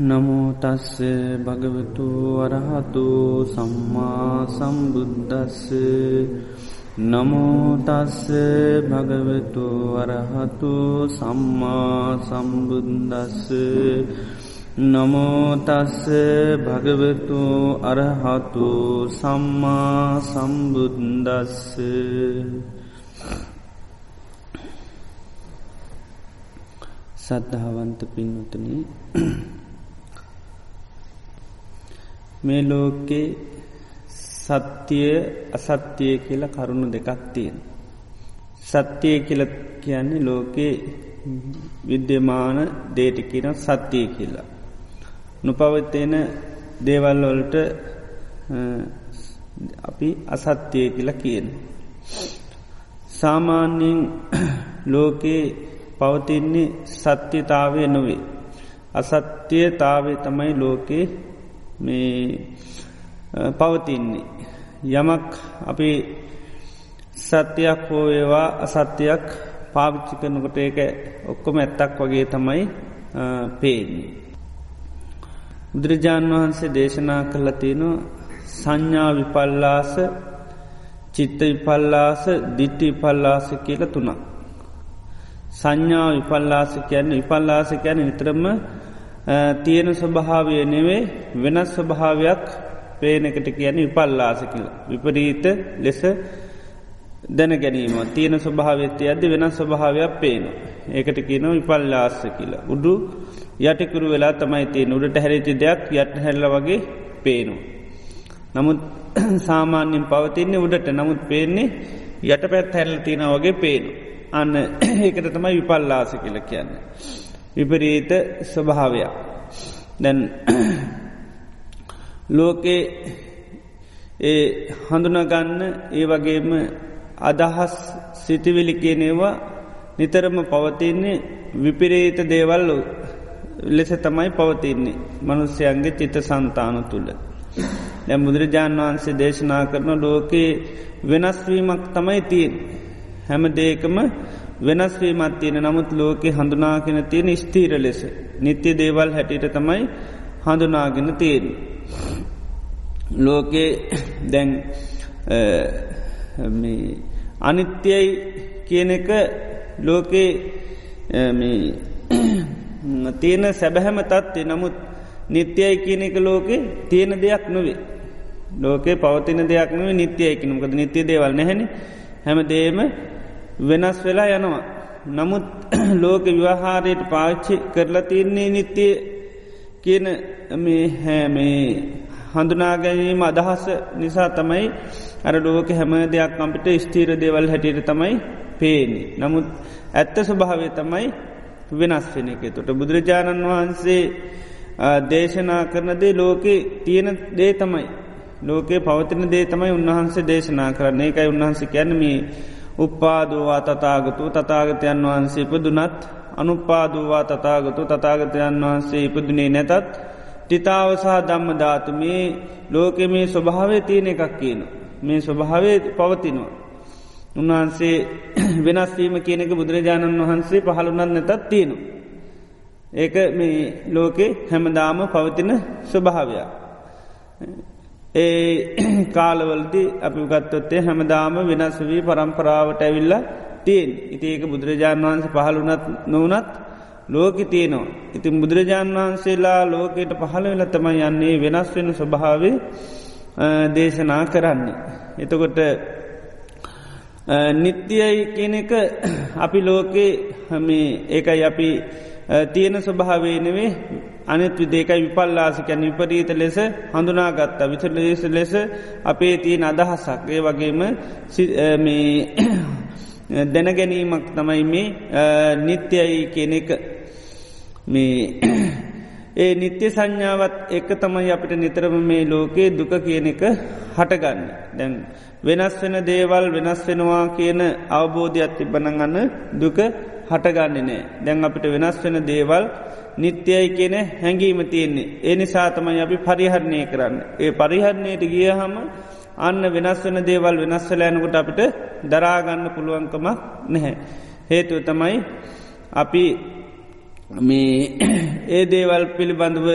නමෝතස්ස භගවතු වරහතු සම්මා සම්බුද්ධස්ස නමෝතස්ස භගවතු වරහතු සම්මා සම්බුද්දස්ස. නමෝතස්ස භගවතු අරහතු සම්මා සම්බුද්දස්ස. සද්ධාවන්ත පින්වතන මේ ලෝකේ සත්‍යය අසත්‍යය කියලා කරුණු දෙකක් තියෙන. සත්‍යය කියල කියන්නේ ලෝකේ විද්‍යමාන දේට කියන සත්‍යය කියලා. නොපවත්තියෙන දේවල්වලට අපි අසත්‍යය කියලා කියන. සාමාන්‍යයෙන් ලෝකයේ පවතින්නේ සත්‍යතාවය නොවේ. අසත්‍යයතාවේ තමයි ලෝකේ මේ පවතින්නේ. යමක් අපි සත්‍යයක් හෝ ඒවා අසත්‍යයක් පාවිච්චි කරනකොට ඒක ඔක්කොම ඇත්තක් වගේ තමයි පේන්නේ. බුදුරජාණන් වහන්සේ දේශනා කළ තියෙන සංඥා විපල්ලාස චිත්ත විපල්ලාස දිට්ටි විපල්ලාස කියල තුනක්. සංඥා විපල්ලාස කියන්න විපල්ලාස කියැන නිතරම තියෙන ස්වභාවය නෙවේ වෙනස් ස්වභාවයක් පේනකට කියන විපල්ලාස කියලා. විපරීත ලෙස දැන ගැනීම තියෙන ස්වභාවත්ය ඇද වෙනස් ස්වභාවයක් පේන. ඒකට කියන විපල්ලාස කියලා. උඩු යටිකුරු වෙලා තමයි තිය උඩට හැරිති දෙයක් යට හැල්ල වගේ පේනු. නමුත් සාමාන්‍යින් පවතින්නේ උඩට නමුත් පේන්නේ යට පැත් හැල්ල තියෙන වගේ පේනු. අන්න ඒකට තමයි විපල්ලාස කියල කියන්න. විපරීත ස්වභාවයක්. දැන් ලෝකේ ඒ හඳුනගන්න ඒ වගේම අදහස් සිතිවිලි කියනේවා නිතරම පවතින්නේ විපිරේත දේවල්ලු ලෙස තමයි පවතින්නේ මනුස්්‍යයන්ගේ චිත සන්තාන තුළ. දැ බුදුරජාණන් වහන්සේ දේශනා කරන ලෝකයේ වෙනස්වීමක් තමයි තියෙන්. හැම දේකම වෙනස්වීමත් තියෙන නමුත් ලෝකෙ හඳුනාගෙන තියෙන ස්තීර ලෙස. නිත්‍ය දේවල් හැටියට තමයි හඳුනාගෙන තියෙන. ලෝකේ දැන් අනිත්‍යයි කියන එක ලෝකේ තියෙන සැබැහැම තත්වේ නමුත් නිත්‍යයි කියන එක ලෝකේ තියෙන දෙයක් නොවේ. ලෝකේ පවතින දෙයක් නොව නිත්‍යයකි නොකද නිත්‍ය දේවල් නැහැනි හැම දේම වෙනස් වෙලා යනවා. නමුත් ලෝක විවාහාරයට පාච්චි කරලා තියන්නේ නිත්‍යය කියන මේ හැමේ හඳුනාගැනීම අදහස නිසා තමයි අර ලෝක හැම දෙයක් අපිට ස්තීර දේවල් හැටියට තමයි පේනි. නමුත් ඇත්ත ස්වභාවය තමයි වෙනස් වෙන එක තොට බුදුරජාණන් වහන්සේ දේශනා කරන දේ ලෝකේ තියෙන දේ තමයි. ලෝකේ පවතින දේ තමයි උන්වහන්සේ දේශනා කරන්නේ එකයි උන්වහන්සේ කැනමී උප්පාදවා තතාගතු තතාගතයන් වහන්සේ ඉපදුනත් අනුපාදවා තතාගතු තතාගතයන් වහන්සේ ඉපදුනේ නැතත් ටිතාවසාහ ධම්ම ධාතු මේ ලෝකෙ මේ ස්වභාවය තියෙන එකක් කියන. මේ ස්වභාවය පවතිනවා. උන්වහන්සේ වෙනස්වීම කියනක බුදුරජාණන් වහන්සේ පහළුනත් නැතත් තියෙනු. ඒක මේ ලෝකෙ හැමදාම පවතින ස්වභාවයක්. ඒ කාලවලදි අපි ගත්තොත්තේ හැමදාම වෙනස් වී පරම්පරාවට ඇවිල්ල තියෙන් ඉති ඒක බුදුරජාණන් වහන්සේ පහළුනත් නොවනත් ලෝක තියනවා. ඉතින් බුදුරජාණන් වහන්සේලා ලෝකයට පහළ වෙලතම යන්නේ වෙනස් වෙන ස්වභාව දේශනා කරන්නේ. එතකොට නිත්‍යයි කියන එක අපි ලෝකේ ඒකයි අපි තියෙන ස්වභාවේනවේ අනත් විදේකයි විපල්ලාසිකැන විපරීත ලෙස හඳුනාගත්තා විච ලෙස ලෙස අපේ තියෙන අදහසක් ඒ වගේම දැනගැනීමක් තමයි මේ නිත්‍යයි කියන එක මේ ඒ නිත්‍ය සංඥාවත් එක තමයි අපිට නිතරම මේ ලෝකයේ දුක කියන එක හටගන්න. දැන් වෙනස් වෙන දේවල් වෙනස් වෙනවා කියන අවබෝධයක් තිබනගන්න දුක හටගන්නේ නෑ. දැන් අපිට වෙනස් වෙන දේවල් නිත්‍යයි කියන හැඟීම තියෙන්නේ. ඒ නිසා තමයි අපි පරිහරණය කරන්න. ඒ පරිහරණයට ගිය හම අන්න වෙනස් වෙන දේවල් වෙනස් වෙලෑනකොට අපිට දරාගන්න පුළුවන්කමක් නැහැ. හේතුව තමයි අපි මේ ඒ දේවල් පිළිබඳව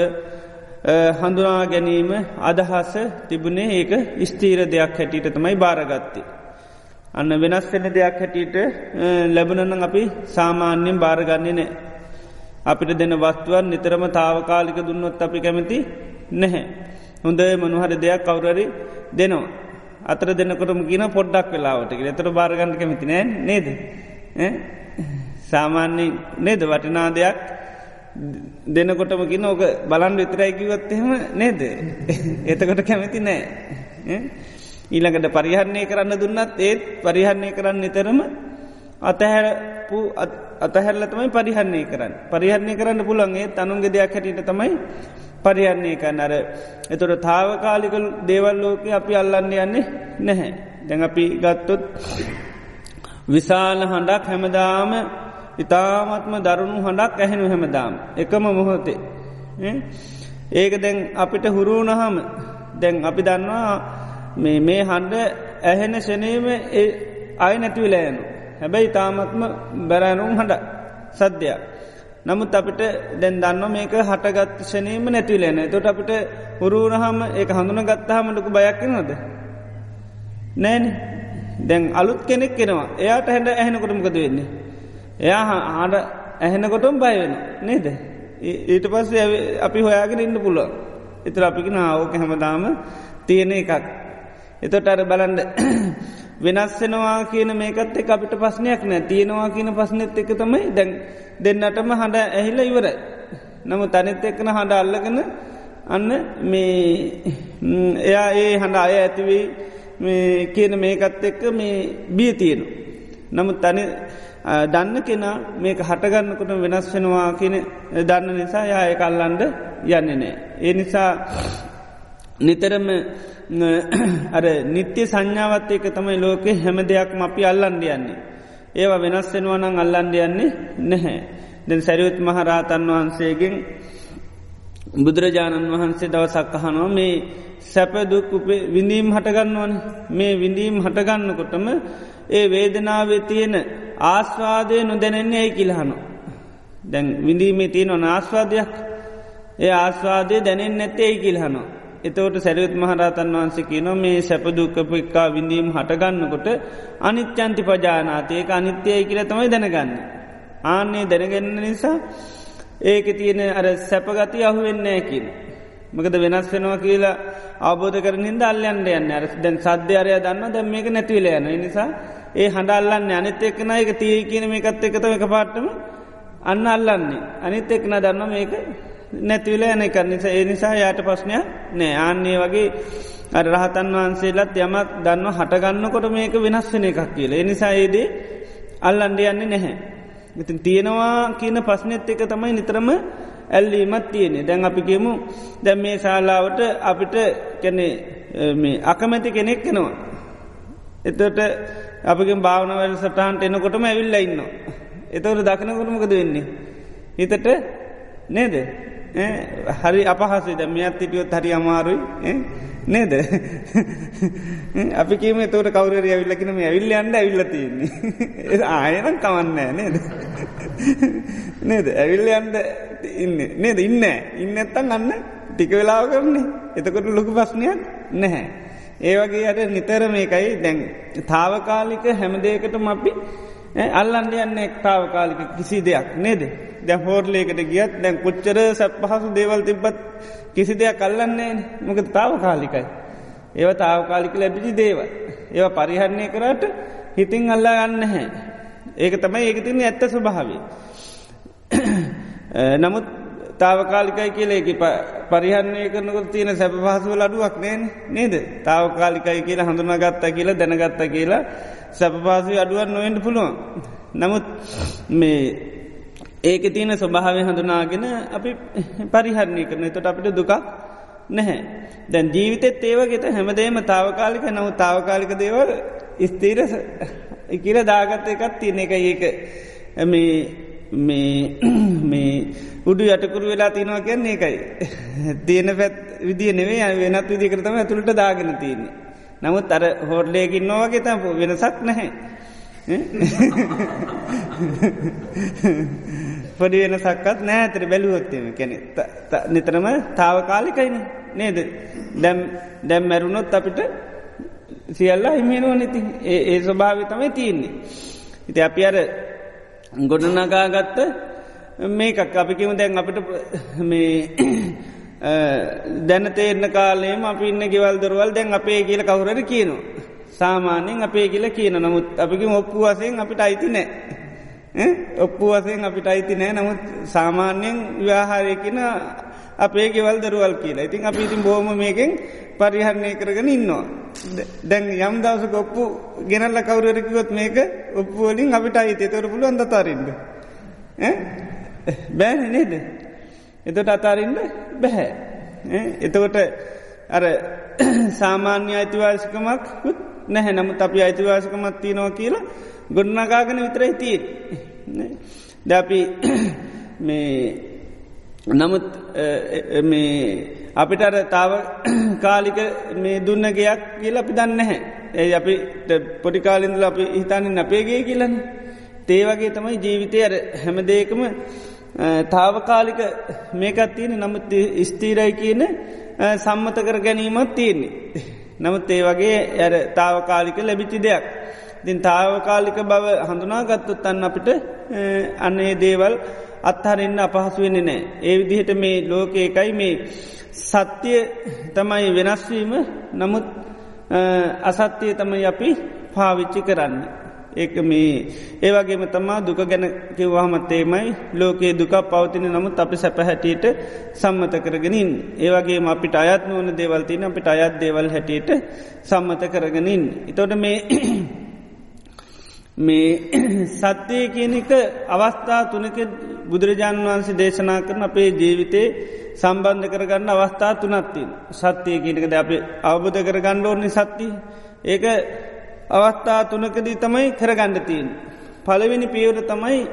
හඳුනා ගැනීම අදහස තිබුණේ ඒක ස්තීර දෙයක් හැටියට තමයි භාරගත්තේ. අන්න වෙනස් වෙන දෙයක් හැටියට ලැබුණන අපි සාමාන්‍යයෙන් භාරගන්නේ නෑ. අපිට දෙන වස්තුවන් නිතරම තාවකාලික දුන්නොත් අපි කැමති නැහැ. හොඳ මනුහර දෙයක් කවුරරි දෙනවා. අතර දෙන්නකොටම කියන පොඩ්ඩක් වෙලාවට එතර භාරගන්න කැමති නෑ නේද. සාමාන්‍ය නේද වටිනා දෙයක් දෙනකොටම කින ඕක බලන් විතරයිකිවත් එහෙම නේද. එතකොට කැමති නෑ. ඊළඟට පරිහරණය කරන්න දුන්නත් ඒත් පරිහරණය කරන්න නිතරම අතහැරපු අතහැරල තමයි පරිහරණය කරන්න. පරිහරණය කරන්න පුළන්ගේ තනුන්ගෙ දෙයක් හැටියට තමයි පරිහරණය කරන්න. අර එතොට තාවකාලික දේවල් ලෝක අපි අල්ලන්න යන්නේ නැහැ. දැන් අපි ගත්තොත් විශාල හඬක් හැමදාම ඉතාමත්ම දරුණු හඬක් ඇහෙනු හැමදාම්. එකම මොහොතේ. ඒක දැන් අපිට හුරුණහම දැන් අපි දන්නවා මේ මේ හන්ඩ ඇහෙන ෂනීම අය නැතිවලෑනු හැබැයි තාමත්ම බැරෑනුම් හඬ සද්‍යයක් නමුත් අපිට දැන් දන්න මේක හටගත් ෂනීම නැතිවලෑන තොට අපිට හුරුණහම ඒ හඳුන ගත්තාහම ලොකු බයක්කිනවද නෑන දැන් අලුත් කෙනෙක් කෙනවා එයාට හැඩ ඇහෙනකොටමකද වෙන්නේ? එයා හාඩ ඇහෙනකොටම් බයවෙන නේද? ඊට පස්සේ අපි හොයාගෙන ඉන්න පුළුව එතර අපිකි නාවෝක හැමදාම තියෙන එකක්. එතොට අර බලන්ඩ වෙනස්සෙනවා කියන මේකත් එක අපිට පස්්නයක් නෑ තියෙනවා කියන පස්නෙත් එක තමයි දැන් දෙන්නටම හඬ ඇහිල්ල ඉවර නම තනිත් එක්කන හඬ අල්ලගෙන අන්න මේ එයා ඒ හඬ අය ඇතිවී කියන මේකත් එක්ක මේ බිය තියෙනු. නමුත් තනි දන්න කෙනා මේක හටගන්නකොට වෙනස් වෙනවා කියන දන්න නිසා යාය කල්ලන්ඩ යන්නේ නෑ. ඒ නිසා නිතරම අර නිත්‍ය සංඥාවත් එක තමයි ලෝකෙ හැම දෙයක්ම අපි අල්ලන්ඩ යන්නේ. ඒවා වෙනස් වෙනවානං අල්ලන්ඩ යන්නේ නැහැ. දැන් සැරියුත් මහරාතන් වහන්සේගෙන් බුදුරජාණන් වහන්සේ දවසක් අහනෝ මේ සැපදුක් උපේ විඳීම් හටගන්නවන මේ විඳීම් හටගන්නකොටම ඒ වේදනාවේ තියෙන ආස්වාදය නොදැනෙන්නේ ඇයි කිලහනු. දැන් විඳීමේ තියෙන ඕන ආස්වාදයක් ඒ ආස්වාදය දැනෙන් නැත්තේ ඇයි කිල්හනු. එතවට සැරියුත් මහරතන් වහන්සේ කියන මේ සැපදුක්කපික්කා විඳීම් හටගන්නකොට අනිත්‍යන්ති පජානාතයක අනිත්‍යයයි කියල තමයි දැනගන්න. ආන්නේ දැනගන්න නිසා ඒක තියෙන අර සැපගති අහුවෙන්නේ කියන. මකද වෙනස් වෙනවා කියලා අවබෝධ කරන හිද අල්ලයන්ට යන්න. අර දැන් සද්ධ්‍යරය දන්න දැම් මේක නැතිවල යන නිසා ඒ හඬල්ලන්න අනිත් එක්න එක තිය කියන මේකත් එකතම එක පාට්ටම අන්න අල්ලන්නේ. අනිත් එක්න දන්න මේක නැතිවල යන එක නිසා ඒ නිසා යායට ප්‍රශ්නයක් නෑ ආන්නේ වගේ අර රහතන් වහන්සේලත් යමක් දන්න හටගන්නකොට මේක වෙනස් වෙන එකක් කියලා එනිසා ඒදේ අල්ලන්ඩ යන්නේ නැහැ. ඉතින් තියෙනවා කියන පස්නෙත් එක තමයි නිතරම ඇල්ලීමත් තියෙනෙ දැන් අපි කියමු දැම් මේ ශාලාවට අපිට කැනෙ අකමැති කෙනෙක් කෙනවා. එතට අපිගෙන් භාවනවැල් සටහන්ට එනකොටම ඇවිල්ල ඉන්න. එතවට දකිනකොටමකද වෙන්නේ. හිතට නේද. හරි අපහසේ දැ මෙත් හිටියොත් හරි අමාරුයි නේද. අපි කියම තවට කවර ඇවිල්ලකිනම ඇවිල්ල අන්න ඇවිල්ලතින්නේ. ආයනම් කවන්නෑ නේද. නේද ඇවිල්ල අන්ඩ ඉන්න නේද ඉන්න ඉන්න ඇත්තන් අන්න ටික වෙලාව කරන්නේ එතකොට ලොකු ප්‍රශ්නයක් නැහැ. ඒවගේ අට නිතර මේකයි දැන් තාවකාලික හැමදේකටම අපි අල්ලන්ඩ යන්න එක්තාවකාලික කිසි දෙයක් නේද. දැ හෝර්ලේකට ගියත් දැන් කොච්චර සැප් පහසු දේවල් තිබ්බත් කිසි දෙයක් කල්ලන්නේ මොක තාවකාලිකයි. ඒව තාවකාලික ලැබිචි දේව. ඒව පරිහරණය කරට හිතින් අල්ලා ගන්න හැ. ඒක තමයි ඒක තින්නේ ඇත්ත ස්වභාවේ. නමුත් තාවකාලිකයි කියලේක පරිහරණය කරනකට තියෙන සැප පහසුව අඩුවක් නේන නේද තාවකාලිකයි කියලා හඳුනාගත්තා කියලා දැනගත්ත කියලා සැපපාසු අඩුවන් නොවෙන්ට පුළුවන්. නමුත් මේ ඒක තියෙන ස්වභාවය හඳුනාගෙන අපි පරිහරණය කරන තොට අපිට දුකක් නැහැ. දැන් ජීවිතත් ඒවගෙත හැමදේම තාවකාලික නව තාවකාලික දේවල් ස්තීර කියල දාගත්ත එකත් තියෙන එක ඒක මේ උඩු යටකුරු වෙලා තිනවා කියන්නේ එකයි. තියෙන පැත් විදිිය නෙවේ වෙනත් විදි කරතම ඇතුළට දාගෙන තියන්නේ. නමුත් අර හෝඩ්ලයකින් නොවගේ තම වෙනසක් නැහැ. පොඩි වෙන සක්කත් නෑතර බැලුවොත්තම කැනෙ නිතරම තාව කාලිකයින නේද? දැම් දැම් මැරුණොත් අපිට සියල්ලා හිමෙනුව නති ඒ ස්වභාව තමයි තියන්නේ. ඉති අපි අර ගොඩනගාගත්ත මේකක්. අපිකිම දැන් අපිට මේ දැන තේරන කාලේම අපි ඉන්න ගෙවල් දොරවල් දැන් අපේ කියල කවුරට කියනවා. සාමාන්‍යෙන් අපේ කියල කියන නමුත් අපිකි ඔප්පු වසයෙන් අපිට අයිති නෑ. ඔප්පු වසයෙන් අපිට අයිති නෑ නමුත් සාමාන්‍යයෙන් ව්‍යාහාරයකින අපේ ගෙවල් දරුවල් කියලා ඉතින් අපි ඉතින් බෝම මේකෙන් පරිහරණය කරගෙන ඉන්නවා. දැන් යම් දවස ඔප්පු ගෙනල්ල කවුරරකිවොත් මේක ඔප්පුවලින් අපිට අයිතේ තොර පුළුව අන්දතාරන්න. බෑන නේද. එතට අතාරන්න බැහැ. එතකොට අර සාමාන්‍ය අයිතිවාශකමක් නැහැ නමුත් අපි අයිතිවාශකමත් තියනවා කියලා ගොඩනගාගෙන විතරයි තිී. දැපි මේ නමුත් මේ අපිට අර තාව කාලික මේ දුන්න ගයක් කියල අපි දන්න හැ. ඒ අපි පොඩිකාලින්දල අපි හිතානින් අපේගේ කියලන්න. තේවගේ තමයි ජීවිතය අර හැමදේකම තාවකාලික මේකත් තියෙන නමුත් ස්තීරයි කියන සම්මත කර ගැනීමත් තියෙන්නේ. නමුත් ඒ වගේ ඇර තාවකාලික ලැබිචි දෙයක්. දින් තාවකාලික බව හඳුනා ගත්තුත් අන්න අපිට අන්නේ දේවල් අත්හරන්න අපහසුවෙන්නේ නෑ. ඒ විදිහට මේ ලෝක එකයි මේ සත්‍යය තමයි වෙනස්වීම නමුත් අසත්‍යය තමයි අපි පාවිච්චි කරන්න. ඒක මේ ඒවගේම තමා දුක ගැන කිව්වාහමත්තේමයි ලෝකයේ දුක පවතින නමුත් අපි සැපහැටියට සම්මත කරගෙනින්. ඒවගේ අපිට අයත් නොවන දේවල්තින අපිට අයත් දේවල් හැටියට සම්මත කරගෙනින්. එතොට මේ මේ සත්‍යය කියන එක අවස්ථා තුනක බුදුරජාණන් වහන්සේ දේශනා කරන අපේ ජීවිතේ සම්බන්ධ කරගන්න අවස්ථා තුනත්තින් සත්‍යය කියනකද අප අවබධ කරගන්න ඕන්නේ සත්තිී. ඒක අවස්ථා තුනකදී තමයි කරගණ්ඩතිීන්. පළවෙනි පියවර තමයි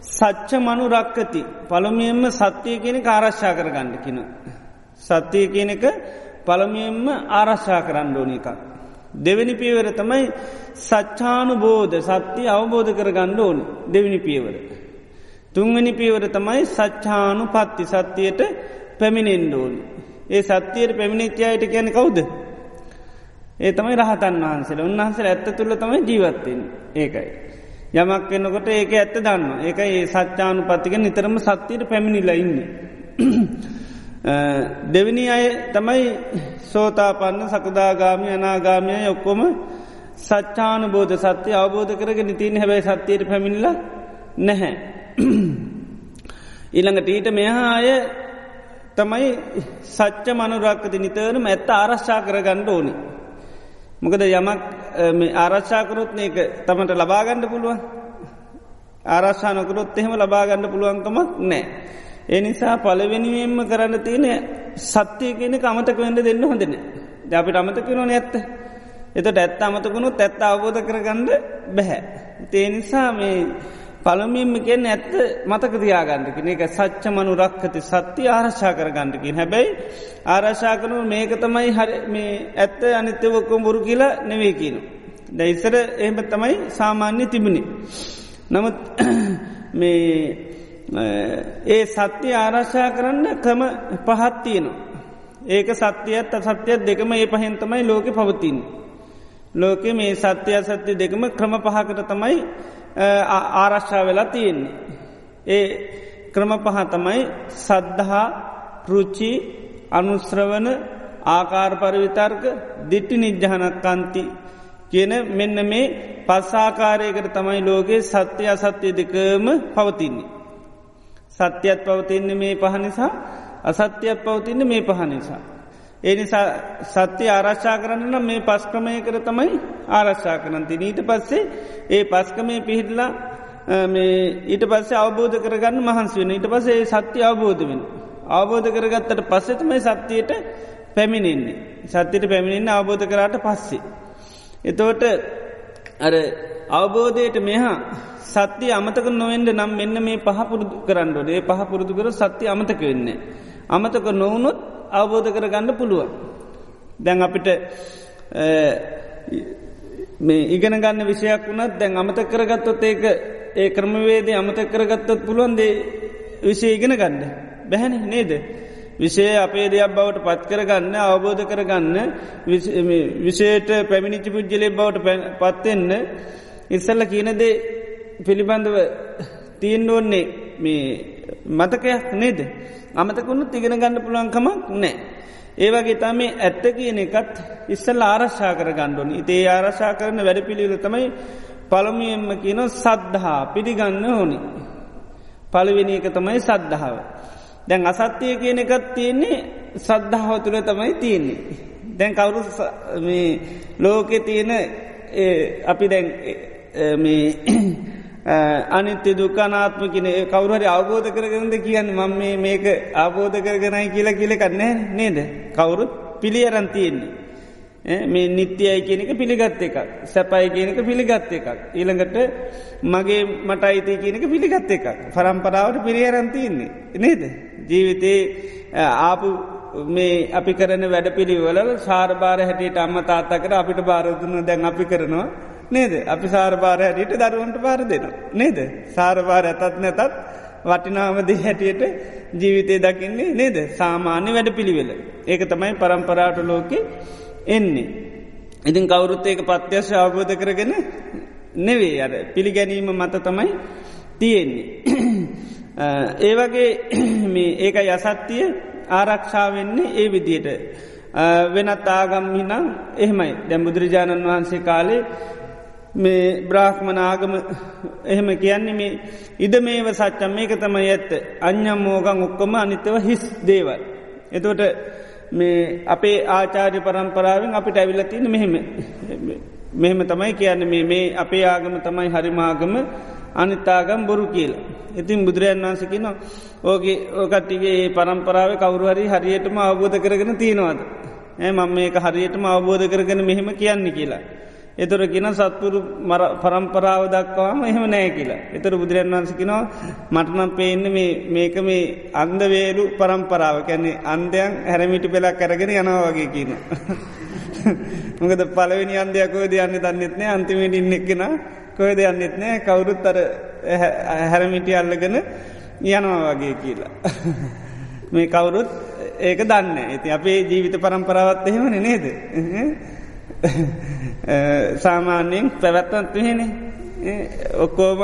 සච්ච මනු රක්කති පළමියෙන්ම සත්‍යය කියෙන ආරශ්ා කර ගණ්ඩකින. සත්‍යය කියන එක පළමියෙන්ම ආරශ්ා කරන්න ඕන එකක්. දෙවැනි පියවර තමයි සච්චානු බෝධ සත්‍යය අවබෝධ කර ගණ්ඩ ඕන දෙවිනි පියවර. තුංගනි පියවර තමයි සච්චානු පත්ති සත්‍යයට පැමිණෙන්ඩ ඕනි. ඒ සත්‍යයට පැමිණිච්චායට කියන කවුද. ඒ තමයි රහතන් වහන්සේල උන්වහන්සේ ඇත්ත තුළ තමයි ජීවත්තෙන් ඒකයි. යමක් එන්නකොට ඒක ඇත්ත දන්න ඒක ඒ සච්චානු පත්තික නිතරම සත්‍යයට පැමිණිල ඉන්න. දෙවිනි අය තමයි සෝතාපන්න සකදාගාමි අනාගාමය ඔක්කොම සච්චාන බෝධ සත්‍යය අවබෝධ කරග නිතින් හැබැයි සත්‍යයට පැමිණිල නැහැ. ඊළඟට ඊට මෙහා අය තමයි සච්ච මනුරක්කති නිතරම ඇත්ත ආරශ්ා කර ගණ්ඩ ඕනි. මොකද යමක් ආරශ්ාකරොත් ඒක තමට ලබාගණ්ඩ පුළුවන් ආරශ්ානකරොත් එහෙම ලබාගණ්ඩ පුළුවන්කමක් නෑ. ඒ නිසා පලවෙනිවෙන්ම කරන්න තියෙන සත්‍යය කියන අමතක වෙන්ඩ දෙන්න හොඳන. අපිට අමතකරන ඇත්ත. එතට ඇත්ත අමතකුණු තැත්ත අවබෝධ කරගණ්ඩ බැහැ. තේ නිසා මේ පළමින්ම කියෙන් ඇත්ත මතක තියාගන්නකින එක සච්ච මනු රක්කති සත්‍ය ආරශා කර ගණඩකින් හැබැයි ආරශා කනු මේක තමයි හරි මේ ඇත්ත අනිත්‍යවක්කොම් බොරු කියලා නෙවේ කියන. දැයිසර එහෙම තමයි සාමාන්‍ය තිබුණි. නමුත් මේ ඒ සත්‍ය ආරශා කරන්න ක්‍රම පහත්තියනවා. ඒක සත්‍යයත් අසත්‍යයත් දෙකම ඒ පහෙන්තමයි ලෝක පවතින්. ලෝකෙ මේ සත්‍යය සත්‍ය දෙකම ක්‍රම පහකට තමයි ආරශ්ා වෙලා තියෙන්නේ. ඒ ක්‍රම පහතමයි සද්ධහා පෘචි අනුස්ත්‍රවන ආකාර පරවිතර්ක දිට්ටි නිජ්ජහනක්කන්ති කියන මෙන්න මේ පස්සාකාරයකට තමයි ලෝකයේ සත්‍ය අසත්‍යය දෙකම පවතින්නේ. සත්‍යත් පවතින්න මේ පහනිසා අසත්‍යයක් පවතින්න මේ පහනිසා. ඒ නිසා සත්‍ය ආරශ්ා කරන්න මේ පස්ක්‍රමය කර තමයි ආරශ්ා කරනති නීට පස්සේ ඒ පස්කමය පිහිටලා ඊට පස්සේ අවබෝධ කරගන්න මහන්සුවෙන ඊට පසේ සත්‍ය අවබෝධ වෙන. අවබෝධ කරගත්තට පස්සෙතමයි සත්‍යයට පැමිණෙන්නේ. සත්‍යයට පැමිණෙන්න අවබෝධ කරාට පස්සේ. එතෝට අර අවබෝධයට මෙහා සත්‍ය අමතක නොවෙන්ඩ නම් මෙන්න මේ පහපුරුදු කරන්නඩ ඒ පහපුරුදු කර සත්‍ය අමතක වෙන්නේ. අමතක නොවනොත් අවබෝධ කරගන්න පුළුවන්. දැන් අපිට මේ ඉගෙන ගන්න විෂයක් වුණත් දැන් අමත කරගත්තොත් ඒක ඒ ක්‍රමවේදේ අමත කරගත්තත් පුළුවන්දේ විශේ ඉගෙන ගන්න බැහැන නේද. විෂය අපේ දෙයක් බවට පත් කරගන්න අවබෝධ කරගන්න විෂයට පැමිණිචි පුද්ජලය බවට පත්වෙන්න ඉස්සල්ල කියනදේ පිළිබඳව තියෙන් ඕන්නේ මේ මතකයක් නේද. අමතකුණුත් ඉගෙන ගන්න පුළුවන්කමක් නෑ. ඒවගේ තම ඇත්ත කියන එකත් ඉස්සල් ආරශ්ා කර ගණ්ඩුවනි ඉතේ ආරශා කරන වැඩ පිළිල තමයි පළමියෙන්ම කියන සද්ධහා පිළිගන්න ඕනි. පළවෙනි එක තමයි සද්ධාව. දැන් අසත්‍යය කියන එකත් තියෙන්නේ සද්ධාව තුළ තමයි තියෙන්නේ. දැන් කවුරු ලෝකෙ තියෙන අපි දැන් අනිත්‍ය දුකානාත්ම කියන කවරුහරි අවබෝධ කරගනද කියන්න මම මේක අවබෝධ කරගෙනයි කියලා කියලකන්නේ නේද කවුරුත් පිළි අරන්තියෙන්නේ. මේ නිත්‍යයයි කියනක පිළිගත්ත එකක් සැපයි කියනක පිළිගත්ත එකක්. ඊළඟට මගේ මට අයිති කියනක පිළිගත්ත එකක් පරම්පරාවට පිරිියරන්තියන්නේ. නේද. ජීවිතේ ආපු මේ අපි කරන වැඩ පිළිවල සාර්භාර හැටියට අම්ම තාත්තකර අපිට භාරදුන්න දැන් අපි කරනවා නේද අපි සාර්භාර හැටියට දරුවන්ට පාර දෙනවා. නේද. සාර්භාර ඇතත් නැතත් වටිනාමද හැටියට ජීවිතය දකින්නේ නේද සාමාන්‍ය වැඩ පිළිවෙල. ඒක තමයි පරම්පරාට ලෝකෙ එන්නේ. ඉතින් කවුරුත් ඒක පත්‍යශ අවබෝධ කරගෙන නෙවේ අර පිළිගැනීම මත තමයි තියෙන්නේ. ඒ වගේ ඒක යසත්තිය ආරක්ෂාවෙන්නේ ඒ විදියට. වෙනත් ආගම්හිනම් එහෙමයි දැම් බුදුරජාණන් වහන්සේ කාලේ මේ බ්‍රාහ්මනාගම එහෙම කියන්නේ මේ ඉද මේව සච්චම් මේක තමයි ඇත්ත අඥම් මෝගං ඔක්කොම අනිතව හිස් දේවල්. එතොට මේ අපේ ආචාර්ය පරම්පරාවෙන් අපිට ඇවිල්ල තියෙන මෙහෙම මෙහෙම තමයි කියන්න මේ මේ අපේ ආගම තමයි හරිමාගම අනිත්තාගම් බොරු කියලා. ඉතින් බුදුරජන් වන්සකි නවා ඕගේ ඕකට්ටිගේ පරම්පරාව කවරුහරි හරියටම අවබෝධ කරගෙන තියෙනවාද. ඇ මං මේක හරියටම අවබෝධ කරගෙන මෙහෙම කියන්නේ කියලා. එතුර ගෙන සත්පුරු මර පරම්පරාව දක්වාම එහෙම නෑ කියලා. එතර බුදුරන් වන්සකිනවා මටනම් පේන්න මේක මේ අන්දවේරු පරම්පරාව කැන්නේ අන්දයන් හැරමිටි පෙලා කරගෙන යනවා වගේ කියන. මොකද පලවෙනි අන්දයක්කෝද යන්න දන්නෙත්නෑ අන්තිමට ඉන්නෙක්ෙන කොය දෙයන්නෙත් නෑ කවුරුත් අර හැරමිටි අල්ලගෙන යනවා වගේ කියලා. මේ කවුරුත් ඒක දන්න ඇති අපේ ජීවිත පරම්පරාවත් එහෙමන නේද. Eh, සාමාන්‍යයෙන් පැවැත්තත් එහෙන ඔක්කෝම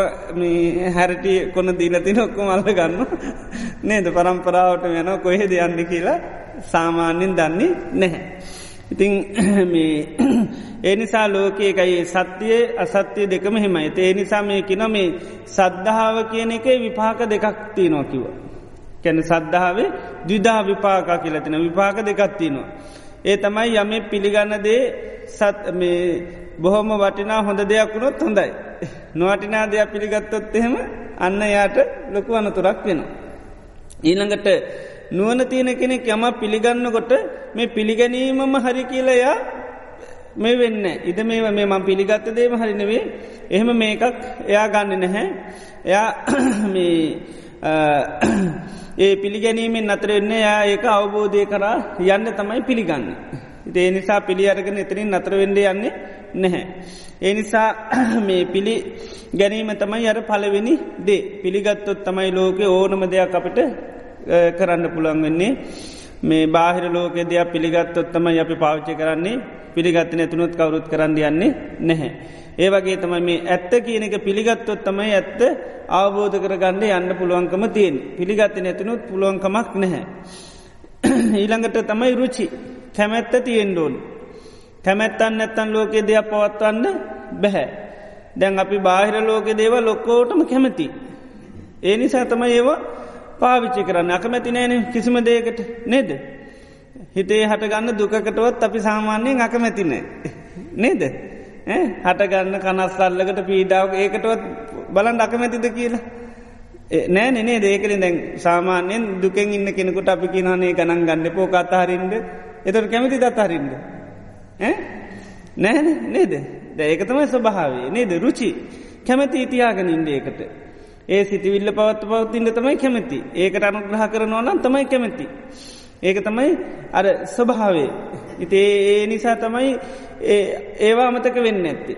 හැරටිය කොන දීලතින ඔක්කොම අල්ල ගන්න නේද පරම්පරාවට යන කොහෙද යන්න කියලා සාමාන්‍යෙන් දන්නේ නැහැ. ඉතිං ඒ නිසා ලෝකයකයි සත්‍යය අසත්‍යය දෙකම හෙමයි ඒ නිසා මේ කින මේ සද්ධාව කියන එක විපාක දෙකක් තියනවා කිව. කැන සද්ධාවේ දවිධා විපාකා කියලතින විපාක දෙකත්තිනවා. ඒ තමයි යම පිළිගන්න දේ සත් මේ බොහොම වටිනා හොඳ දෙයක් වුණොත් හොඳයි. නොවටිනා දෙයක් පිළිගත්තොත් එහෙම අන්න යාට ලොකු අනතුරක් වෙනවා. ඊළඟට නුවන තියෙන කෙනෙක් යම පිළිගන්නකොට මේ පිළිගැනීමම හරි කියලයා මේ වෙන්න ඉද මේ මේ මං පිළිගත්ත දේම හරිනවේ එහෙම මේකක් එයා ගන්න නැහැ එයා මේ ඒ පිළිගැනීමෙන් අතරෙන්නේ යා ඒක අවබෝධය කරා යන්න තමයි පිළිගන්න. ඒ නිසා පිළි අරගෙන එතරින් නතරවෙඩ යන්නේ නැහැ. ඒ නිසා මේ පිළි ගැනීම තමයි අර පලවෙනි දේ පිළිගත්තොත් තමයි ලෝක ඕනම දෙයක් අපට කරන්න පුළන් වෙන්නේ මේ බාහිර ලෝක දෙයක් පිළිගත්තොත් තමයි අපි පාවිච්චි කරන්නේ පිළිගත්ත නැතුනොත් කවරුත් කරන්න යන්නේ නැහැ. ඒවගේ තමයි මේ ඇත්ත කියන එක පිළිගත්තොත් තමයි ඇත්ත අවබෝධ කරගන්න යන්න පුළුවන්කම තියෙන් පිළිගත්ත නැතිනුත් පුළුවන්කමක් නැහැ. ඊළඟට තමයි රුචි කැමැත්ත තියෙන්ඩෝන්. කැමැත්තන් නැත්තන් ලෝකෙ දෙයක් පවත්වන්න බැහැ. දැන් අපි බාහිර ලෝකෙ දේව ලොක්කෝටම කැමති. ඒ නිසා තම ඒවා පාවිච්චි කරන්න අකමැති නෑන කිසිම දේකට නේද. හිතේ හටගන්න දුකකටවත් අපි සාමාන්‍යයෙන් අකමැතිනෑ. නේද. හටගන්න කනස්සල්ලකට පීඩාව ඒකටවත් බලන් අකමැතිද කියලා. නෑ නේ දේකරින් දැන් සාමාන්‍යයෙන් දුකෙන් ඉන්න කෙනෙකුට අපි කියනනේ ගණන් ගන්න පෝ අතහරින්ද එතට කැමති දත්හරින්ද. නෑ නේද ද ඒක තමයි ස්වභාවේ නේද රුචි කැමැති ඉතියාගෙන ඉන්ඩේකට. ඒ සිතිවිල්ල පවත් පවත්තින්න තමයි කැමැති ඒකට අනුග්‍රහ කරනවා නම් තමයි කැමැති. ඒක තමයි අර ස්වභාවේ. ඉති ඒ නිසා තමයි ඒවා අමතක වෙන්න ඇත්ති.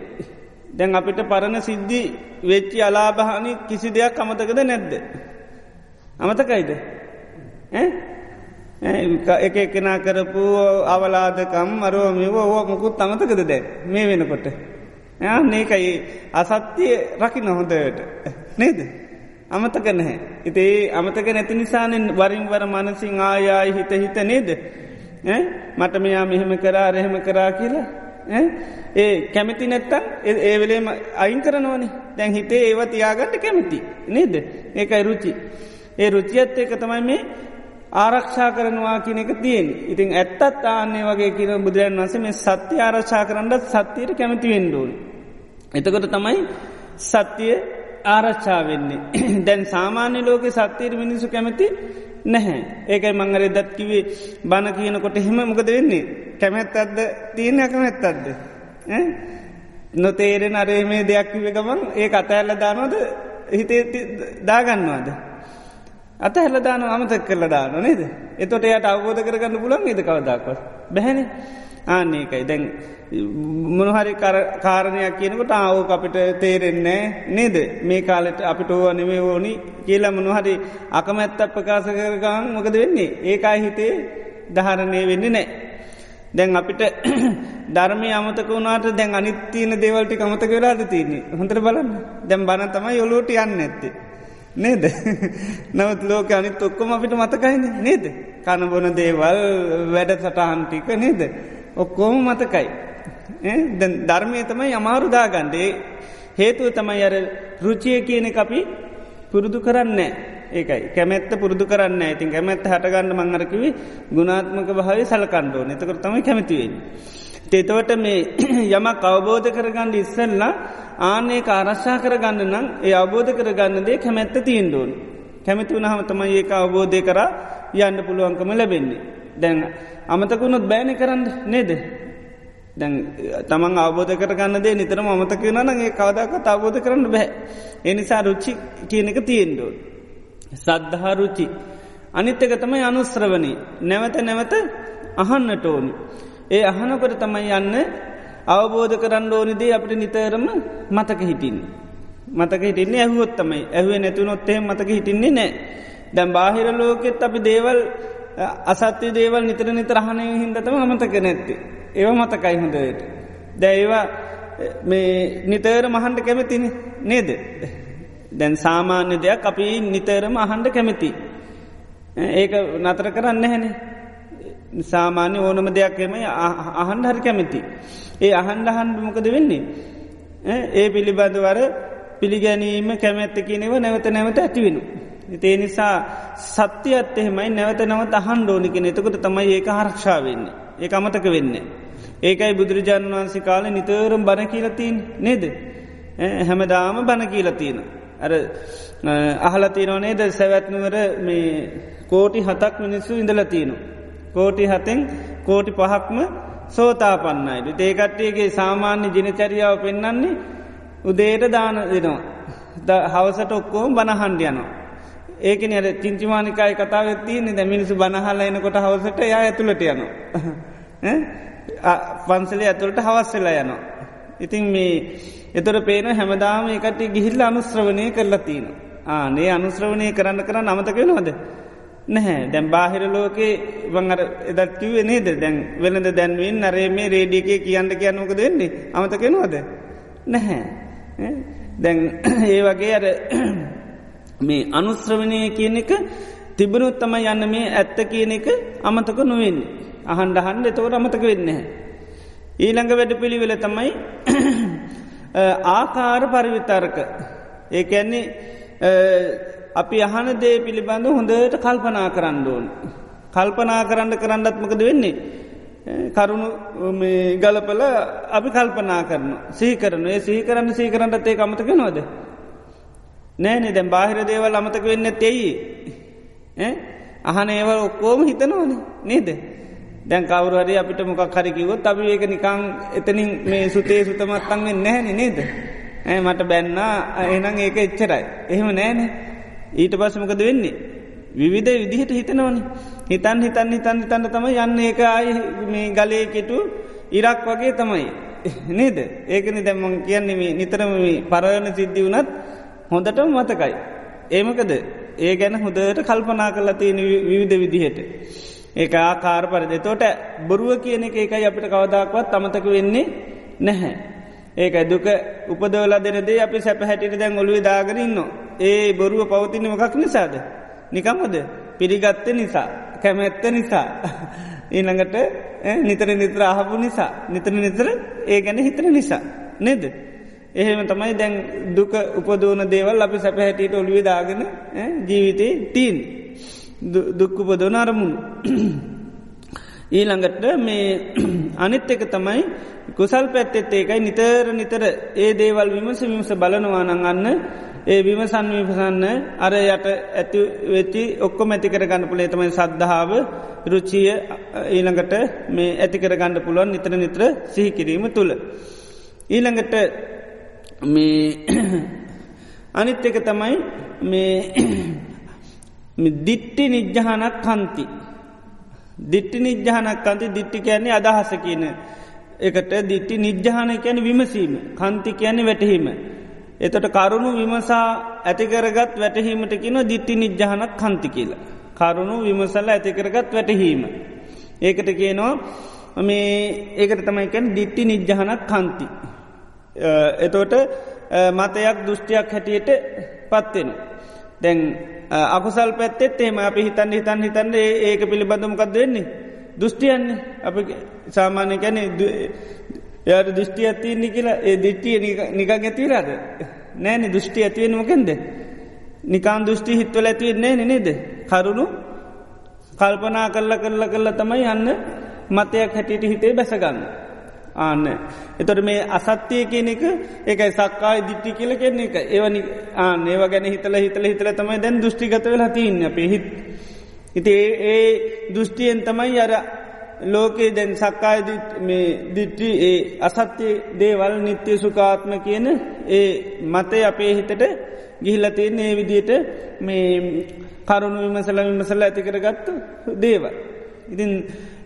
දැන් අපිට පරණ සිද්ධි වෙච්චි අලාභහනි කිසි දෙයක් අමතකද නැද්ද. අමතකයිද? එක එකනා කරපු අවලාදකම් අරෝමිව ඕ මුකුත් අමතකද දැ මේ වෙනකොට. ඒකයි අසත්‍යය රකි නොහොඳට නේද? අමතක නැහැ. ඉතේ අමතක නැති නිසානෙන් වරින් වර මනසිං ආයායි හිත හිත නේද? මට මෙයා මෙහෙම කරා රහෙම කරා කියලා ඒ කැමති නැත්තම් ඒවෙලේම අයින් කරනවනේ. දැන් හිතේ ඒව තියාගට කැමති නේද? ඒකයි රුචි. ඒ රුචියත් ඒක තමයි මේ ආරක්ෂා කරනවා කියන එක තියෙන් ඉතින් ඇත්තත් ආන්නේ වගේ කියන බුදුරන් වන්සේ මේ සත්‍ය ආරක්ෂා කරන්නත් සත්‍යයට කැමති වෙන්ඩෝන්. එතකොට තමයි සත්‍යය ආරච්චා වෙන්නේ. දැන් සාමාන්‍ය ලෝක සත්‍යයට මිනිසු කැමති නැහැ. ඒකයි මංගර දත් කිවේ බණ කියනකොට හෙම මොකද වෙන්නේ. කැමැත් අත්ද තියෙන ඇකමැත් අත්ද. නොතේරෙන අරේ මේ දෙයක් කිව ගමන් ඒ අතඇල්ල දානවද හිතේ දාගන්නවාද. අත හැලදාන අමතක් කරල දාන නේද. එතොට එයට අවබෝධ කරගන්න පුලන් ඒද කවදක්ව. බැහැන ආන්නේකයි දැන් මොනහරි කාරණයක් කියනකට ආවෝක අපිට තේරෙන්නේ නේද? මේ කාලෙට අපිට ඕව නෙමේ ඕනි කියලා මොනහරි අකමැත්ත ප්‍රකාශ කරගන් මොකද වෙන්නේ? ඒකයි හිතේ දහරණය වෙන්නේ නෑ. දැන් අපිට ධර්මය අමතක වුණට දැන් අනිත්තියන දේවල්ටි අමතක වෙලාද තියන්නේ? හොඳර බලන්න. දැම් බන තමයි යොලෝට යන්න ඇත්තේ. නේද? නවත් ලෝක අනිත් ඔක්කොම අපිට මතකයින. නේද? කණබොන දේවල් වැඩ සටහන්ටික නේද? ඔක්කෝම මතකයි. ධර්මය තමයි අමාරුදාගන්ඩේ හේතුව තමයි අර රුචිය කියන අපි පුරුදු කරන්න ඒකයි. කැමැත්ත පුරුදු කරන්න ඉතින් කැමැත්ත හටගන්න මංහරකිවි ගුණාත්මක භාව සලකණ්ඩෝ නතකර තමයි කැමතිවෙන්. තෙතවට මේ යමක් අවබෝධ කරගන්න ඉස්සල්ලා ආනේ ආරශ්ා කරගන්න නම් ඒ අවබෝධ කරගන්න දේ කැමැත්ත තිීන්ඩෝන්. කැමති වනහම තමයි ඒක අවබෝධය කර යන්න පුළුවන්කම ලැබෙන්නේ. දැන් අමතකුණොත් බෑනි කරන්න නේද. දැන් තමන් අවබෝධ කරගන්න දේ නිතරම අමතක වන ඒ කවදක අවබෝධ කරන්න බැහැ. එනිසා රුච්චි කියන එක තියෙන්ඩෝන්. සද්ධහා රුචි. අනිත්තක තමයි අනුස්ත්‍රවනී නැවත නැවත අහන්නට ඕනි. ඒ අහනකොට තමයි යන්න අවබෝධ කරන්න ඕනිදේ අපට නිතරම මතක හිටින්. මතක හිටින්නේ ඇහුවොත් තමයි ඇහුවේ නැතුනොත්තේ මතක හිටින්නේ නෑ. දැම් බාහිර ලෝකෙත් අපි දේවල් අසත්‍ය දේවල් නිතර නිතරහනය හින්දතම අමතක නැත්ති. ඒව මතකයි හොඳයට. දැයිවා මේ නිතර මහන්ඩ කැමතින නේද. දැන් සාමාන්‍ය දෙයක් අපි නිතරම අහන්ඩ කැමති. ඒක නතර කරන්න හැනේ. සාමාන්‍ය ඕනම දෙයක්ම අහන්ඩ හරි කැමති. ඒ අහන්ඩ හන්ඩ මොකද වෙන්නේ. ඒ පිළිබඳවර පිළිගැනීම කැමැත්ත කියනෙව නැවත නැවත ඇතිවෙන. ඒ නිසා සත්‍යයත් එහෙමයි නැවත නවත් අහන් ෝනිකෙන එතකොට තමයි ඒක හරක්ෂා වෙන්නේ. ඒ අමතක වෙන්නේ. ඒකයි බුදුරජාණන් වහන්සේ කාල නිතරම් බණ කියලතින් නේද. හැමදාම බණ කියලතින. අර අහලතිනෝ නේද සැවැත්නුවර මේ කෝටි හතක් මිනිස්සු ඉඳලතිනවා. කෝටි හතෙන් කෝටි පහක්ම සෝතාපන්නයිඩු ඒකට්ටියගේ සාමාන්‍ය ජනචරියාව පෙන්න්නන්නේ උදේට දාන දෙනවා හවසට ඔක්කෝම බණහන්ඩ යනවා ඒක අර චිංචිමානිකායි කතාව තියන්නේ ද මිනිසු බණහල්ල එනකොට හවසට යා ඇතුළට යනවා. පන්සලේ ඇතුළට හවස්සලා යනවා. ඉතින් මේ එතොර පේන හැමදාම එකට ගිහිල්ල අනුස්්‍රවනය කරලා තියන ආනේ අනුස්්‍රවනය කරන්න කරන්න අමතකෙනවද නැහැ. දැම් බාහිර ලෝකේ වංගර එදත් කිවේ නේද? දැන් වෙනද දැන්වෙන් නරේ මේ රේඩියකේ කියන්න කියන්නක දෙන්නේ අමතකෙනවද නැහැ. දැන් ඒ වගේ අර මේ අනුස්්‍රවනය කියන එක තිබනුත් තම යන්න මේ ඇත්ත කියන එක අමතක නොවෙන් අහන්ඩ හන්ඩ එතවට අමතක වෙන්න ඊළඟ වැඩ පිළිවෙල තමයි ආකාර පරිවිතාරක ඒඇන්නේ අපි අහන දේ පිළිබඳ හොඳට කල්පනා කරන්න ඕන්. කල්පනා කරන්න කරන්නත්මකද වෙන්නේ. කරුණු ගලපල අපි කල්පනා කරන සීකරන ඒ සහි කරන්න සී කරන්නත් ඒ අමතක නොද. නෑනේ දැම් බාහිර දේවල් අමතක වෙන්න තෙයි. අහන ඒව ඔක්කෝම හිතනවන නේද. දැන් කවරුහරි අපිට මොකක් හරිකිවොත් අපි ඒක නිකං එතනින් මේ සුතේ සුතමත්තන්ෙන් නැහැනි නේද. ඇ මට බැන්න එනම් ඒක එච්චරයි. එහෙම නෑනේ. ඊට පස්සමකද වෙන්නේ. විවිධ විදිහට හිතනවන හිතන් හිතන් හිතන් හිතන්න තම යන්න එක අයි මේ ගලයකෙටු ඉරක් වගේ තමයි. නේද ඒකන දැම්මන් කියන්නේ නිතරම පරණ සිද්ධි වනත් හොඳටම මතකයි. ඒමකද ඒ ගැන හොදට කල්පනා කරලා තියෙන විවිධ විදිහට. ඒක ආකාර පරිදි තෝට බොරුව කියන එක එකයි අපිට කවදක්වත් අමතක වෙන්නේ නැහැ. ඒකයි දුක උපදවලා දෙනදේ අපි සැප හැටිට දැන් ඔොළුවේ දාගරන්න. ඒ බොරුව පවතින මොකක් නිසාද. නිකම්මද පිළිගත්ත නිසා කැමැත්ත නිසා. ඊළඟට නිතර නිතර අහපු නිසා නිතර නිතර ඒ ගැන හිතන නිසා. නෙද. එහෙම තමයි දැන් දුක උපදෝන දේවල් අපි සැප හැටියට ඔළුවේ දාගෙන ජීවිතේ තීන් දුක්කුපදෝන අරමුණු. ඊළඟට මේ අනිත් එක තමයි කුසල් පැත්තෙත් ඒකයි නිතර නිතර ඒ දේවල් විමස විමස බලනවානං අන්න ඒ විමසන් විපසන්න අර යට ඇති වෙච්චි ඔක්කොම ඇතිකර ගන්න පුළේ තමයි සද්ධාව රුචිය ඊළඟට මේ ඇතිකර ගණඩ පුළුවන් නිතර නිත්‍ර සිහිකිරීම තුළ. ඊළඟට මේ අනිත් එක තමයි මේ දිට්ටි නිජ්ජහනක් කන්ති. දිට්ටි නිජ්ජහනක් කන්ති දිට්ටි කියන්නේ අදහස කියන එකට දිට්ටි නිජ්ජහන කියන විමසීම කන්ති කියන්නේ වැටහීම. එතට කරුණු විමසා ඇතිකරගත් වැටහීමට කියන දිට්ටි නිජ්ජහනක් කන්ති කියලා. කරුණු විමසල්ල ඇතිකරගත් වැටහීම. ඒකට කියනවා මේ ඒකට තමයිකැන් දිට්ටි නිජ්ජහනක් කන්ති. එතෝට මතයක් දෘෂ්ටියක් හැටියට පත්වෙන. දැන් අකුසල් පැත්තෙත් එම අපි හිතන් හිතන් හිතන්න ඒක පිළිබඳමකක්ද වෙන්නේ. දෘෂ්ටියන්නේ අප සාමාන්‍ය කැනෙ යට දෘෂ්ටි ඇතින්නේ කියලා ඒ දිට්ටිය නිකක් ඇතිරද නෑන දෘෂ්ටි ඇතිවෙන මොකෙන්ද. නිකාන් දෘෂ්ටි හිත්වල ඇතිවෙන්නේ නේද. කරුණු කල්පනා කල්ල කරල කරල තමයි යන්න මතයක් හැටියට හිතේ බැසගන්න. ආන්න. එතොට මේ අසත්‍යය කියන එක ඒකයි සක්කායි දිට්ටි කියල කෙන්නේ එක ඒවනි ආන ඒව ගැන හිතල හිතල හිතල තමයි දැන් දෘෂ්ටිගත වෙලා තියන්න අපේ හිත්. ඉති ඒ දෘෂ්ටියෙන් තමයි අර ලෝකයේ දැන් සක්කාය දිට්ටි ඒ අසත්‍යය දේවල් නිත්‍ය සුකාත්ම කියන ඒ මතය අපේ හිතට ගිහිල්ලතියෙන් ඒ විදියට මේ කරුණු විමසල විමසල ඇතිකරගත්තු දේවල්. ඉතින්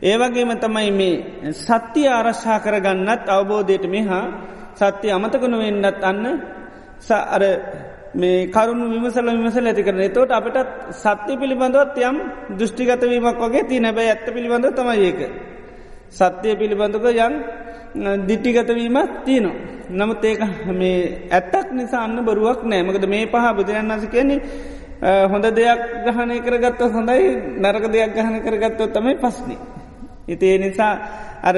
ඒවගේම තමයි මේ සත්‍යය ආරශ්ා කරගන්නත් අවබෝධයට මෙහා සත්‍යය අමතකනු වෙන්නත් අන්න අර මේ කරුණු විමසල විමසල ඇති කරන තෝට අපටත් සත්‍ය පිළිබඳවත් යම් දෘෂ්ටිගතවීමක් වගේ ති නැබැ ඇත්ත පිළිබඳ තමයි ඒක. සත්‍යය පිළිබඳක යන් දිට්ටිගතවීමත් තියනවා. නමුත් ඒක මේ ඇත්තක් නිසා අන්න බරුවක් නෑමකද මේ පහ බුදුරන් වස කියන්නේ හොඳ දෙයක් ගහනය කරගත්ව හොඳයි නරක දෙයක් ගහන කරගත්තව තමයි පස්්නේ. ඉතිේ නිසා අර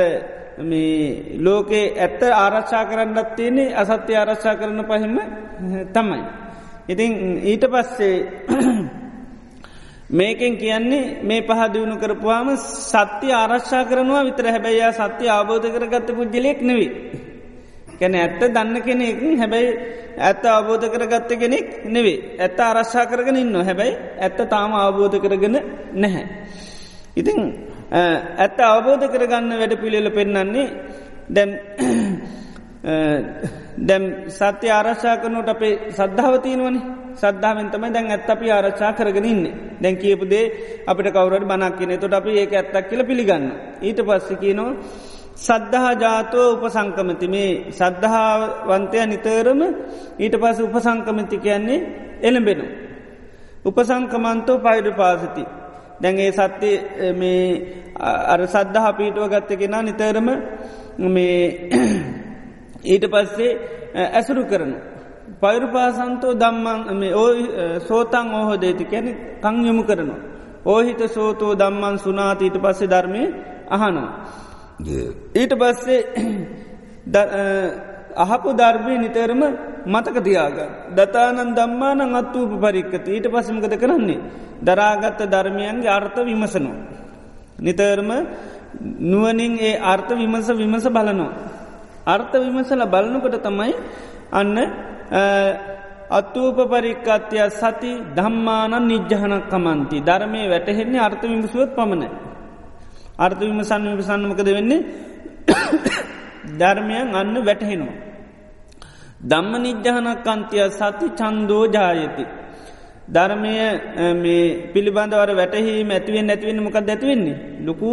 මේ ලෝකේ ඇත්ත ආරක්ෂා කරන්නත් තියන්නේ අසත්‍ය ආරක්ෂා කරන පහිම තමයි. ඉතින් ඊට පස්සේ මේකෙන් කියන්නේ මේ පහදියුණු කරපුවාම සත්‍ය ආරක්ෂා කරනවා විතර හැබැයි සත්‍ය අවබෝධ කරගත්ත පුද්ජලෙක් නෙවී. කැන ඇත්ත දන්න කෙනෙක් හැබැයි ඇත්ත අවබෝධ කරගත්ත කෙනෙක් නෙවේ ඇත්ත ආරශ්ා කරගෙන ඉන්න හැබැයි ඇත්ත තාම අවබෝධ කරගෙන නැහැ. ඉතිං ඇත්ත අවබෝධ කරගන්න වැඩ පිළිල පෙන්නන්නේ දැම් දැම් සත්‍ය ආරශ්ා කරනුට අපේ සද්ධාවතියනවනි සද්ධාවෙන් තමයි දැන් ඇත් අපි ආරච්චා කරගෙන ඉන්න. දැන් කියපුදේ අපිට කවුරට බනක් කියන. තොට අපි ඒ ඇත්තක් කියල පිළිගන්න ඊට පස්සිකනවා සද්ධහා ජාතෝ උපසංකමති. මේ සද්ධාවන්තය නිතරම ඊට පස උපසංකමති කියන්නේ එළඹෙනු. උපසංකමන්තෝ පයිඩ පාසති. දැන්ගේ සත්‍ය මේ අර සද්ධහ පීටුව ගත්තකෙන නිතරම මේ ඊට පස්සේ ඇසුරු කරනු. පෛරුපාසන්තෝ දම්මන් ඕ සෝතන් ඕහ දේති කැන කං යොමු කරනවා. ඕහිත සෝතෝ දම්මන් සුනාතීට පස්සේ ධර්මය අහනවා. ඊට පස්සේ අහපු ධර්මය නිතරම මතක තියාග. දතානන් දම්මානං අත්වූප පරික්කත ඊට පසමකද කරන්නේ. දරාගත්ත ධර්මයන්ගේ අර්ථ විමසනවා. නිතරම නුවනින් ඒ අර්ථ විමස විමස බලනවා. අර්ථ විමසල බලනකොට තමයි අන්න අත්වූප පරික්කත්ය සති ධම්මානන් නිජ්්‍යහනක් කමන්ති ධර්මය වැටහෙන්නේ අර්ථ විමසුවත් පමණයි. අර්ථ විමසන්න විසන්නමකද වෙන්නේ ධර්මයන් අන්න වැටහෙනවා. දම්ම නිජ්්‍යහනක් අන්තිය සති චන්දෝ ජායති. ධර්මය මේ පිළිබඳවර වැටහි ඇතිවෙන් ඇතිවෙන්න මොකක් ඇතිවෙන්නේ. ලොකු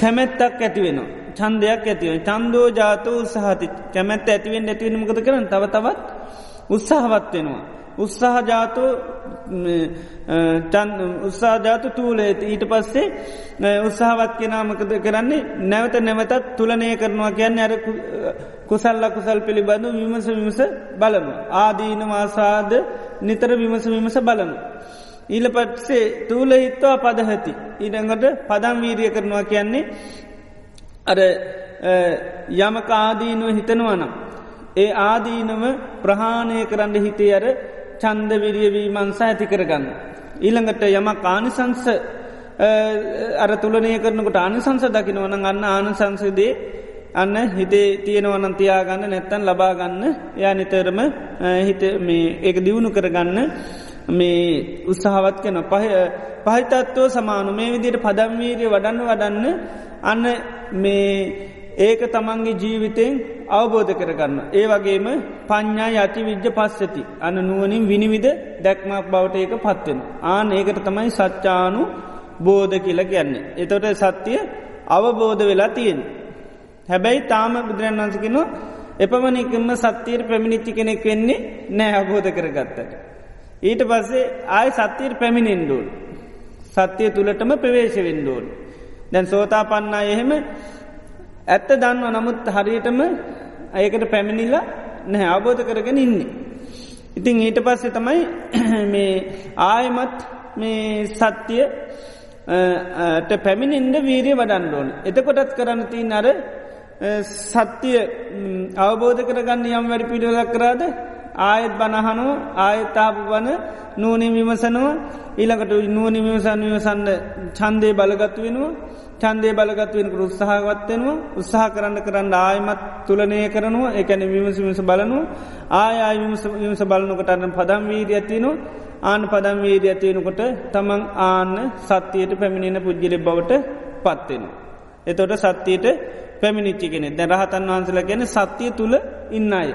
කැමැත්තක් ඇතිවෙනවා. චන්දයක් ඇතිව චන්දෝ ජාත උත්සාහති කැමැත්ත ඇතිවෙන් ඇතිවෙනමකද කරන තව තවත් උත්සාහවත් වෙනවා. උත්සාහජාතු උත්සාජාතු තූලේති ඊට පස්සේ උත්සාහවත් කෙනාමකද කරන්නේ නැවත නැවතත් තුළනය කරනවා කියන්නේ අර කුසල්ල කුසල් පිළිබඳු විමස විමස බලනු. ආදීන වාසාද නිතර විමස විමස බලනු. ඊල පත්සේ තූල හිත්වා පදහති. ඊඩඟට පදම් වීරිය කරනවා කියන්නේ අර යමක ආදීනුව හිතනවනම්. ඒ ආදීනව ප්‍රහාණය කරන්න හිතේ අර චන්දවිරියවී මන්සා ඇති කරගන්න. ඊළඟට යම කානිසංස අර තුළනය කරනකට අනිසංස දකිනවන අන්න ආනසංසදේ අන්න හිතේ තියෙනවනන් තියාගන්න නැත්තන් ලබාගන්න යා නිතරම හිත ඒක දියුණු කරගන්න මේ උත්සාහවත් කන පහ පහිතත්වෝ සමානු. මේ විදියට පදම්වීරිය වඩන්න වඩන්න අන්න මේ ඒක තමන්ගේ ජීවිතයෙන් අවබෝධ කරගන්න. ඒ වගේම පඤ්ඥා යති විද්‍ය පස්සති. අන නුවනින් විනිවිධ දැක්මක් බවට ඒක පත්වෙන. ආන ඒකට තමයි සච්චානු බෝධ කියල කියන්නේ. එතොට සත්‍යය අවබෝධ වෙලා තියෙන්. හැබැයි තාම බුදුරන් වන්සකින එපමණිකම සත්‍යයට පැමිණිච්චි කෙනෙක් වෙන්නේ නෑ අබෝධ කරගත්තට. ඊට පස්සේ ආය සත්‍යයට පැමිණෙන්ඩෝල්. සත්‍යය තුළටම ප්‍රවේශ වෙන්ඩෝල්. දැන් සෝතා පන්නා එහෙම ඇත්ත දන්ව නමුත් හරියටම ඒකට පැමිණිල්ල නැහැ අවබෝධ කරගෙන ඉන්නේ. ඉතින් ඊට පස්සේ තමයි මේ ආයමත් මේ සත්‍යය පැමිණින්ද වීරිය වඩන්ඩෝන්. එතකොටත් කරන්න තිී නර සත්‍යය අවබෝධ කරගන්න යම් වැඩි පිඩලක් කරාද ආයත් බණහනුව ආයත්තාපු වන නූනින් විමසනවා ඊළඟට නුවනි විමසන් විමසන්න චන්දය බලගත්තු වෙනවා චන්දේ බලගත් වෙනකට උත්සාහවත්වෙනවා උත්සාහ කරන්න කරන්න ආයමත් තුළනය කරනවා එකැන විමස විමස බලනු ආය විමස බලනකොටන්න පදම් වීරී ඇතිනවා ආන පදම් වීරී ඇතියෙනකොට තමන් ආන්න සත්‍යයට පැමිණෙන පුද්ගලෙ බවට පත්වෙනවා. එතොට සත්‍යයට පැමිණිච්චිගෙන දැ රහතන් වහන්සල ගැන සත්‍යය තුළ ඉන්න අය.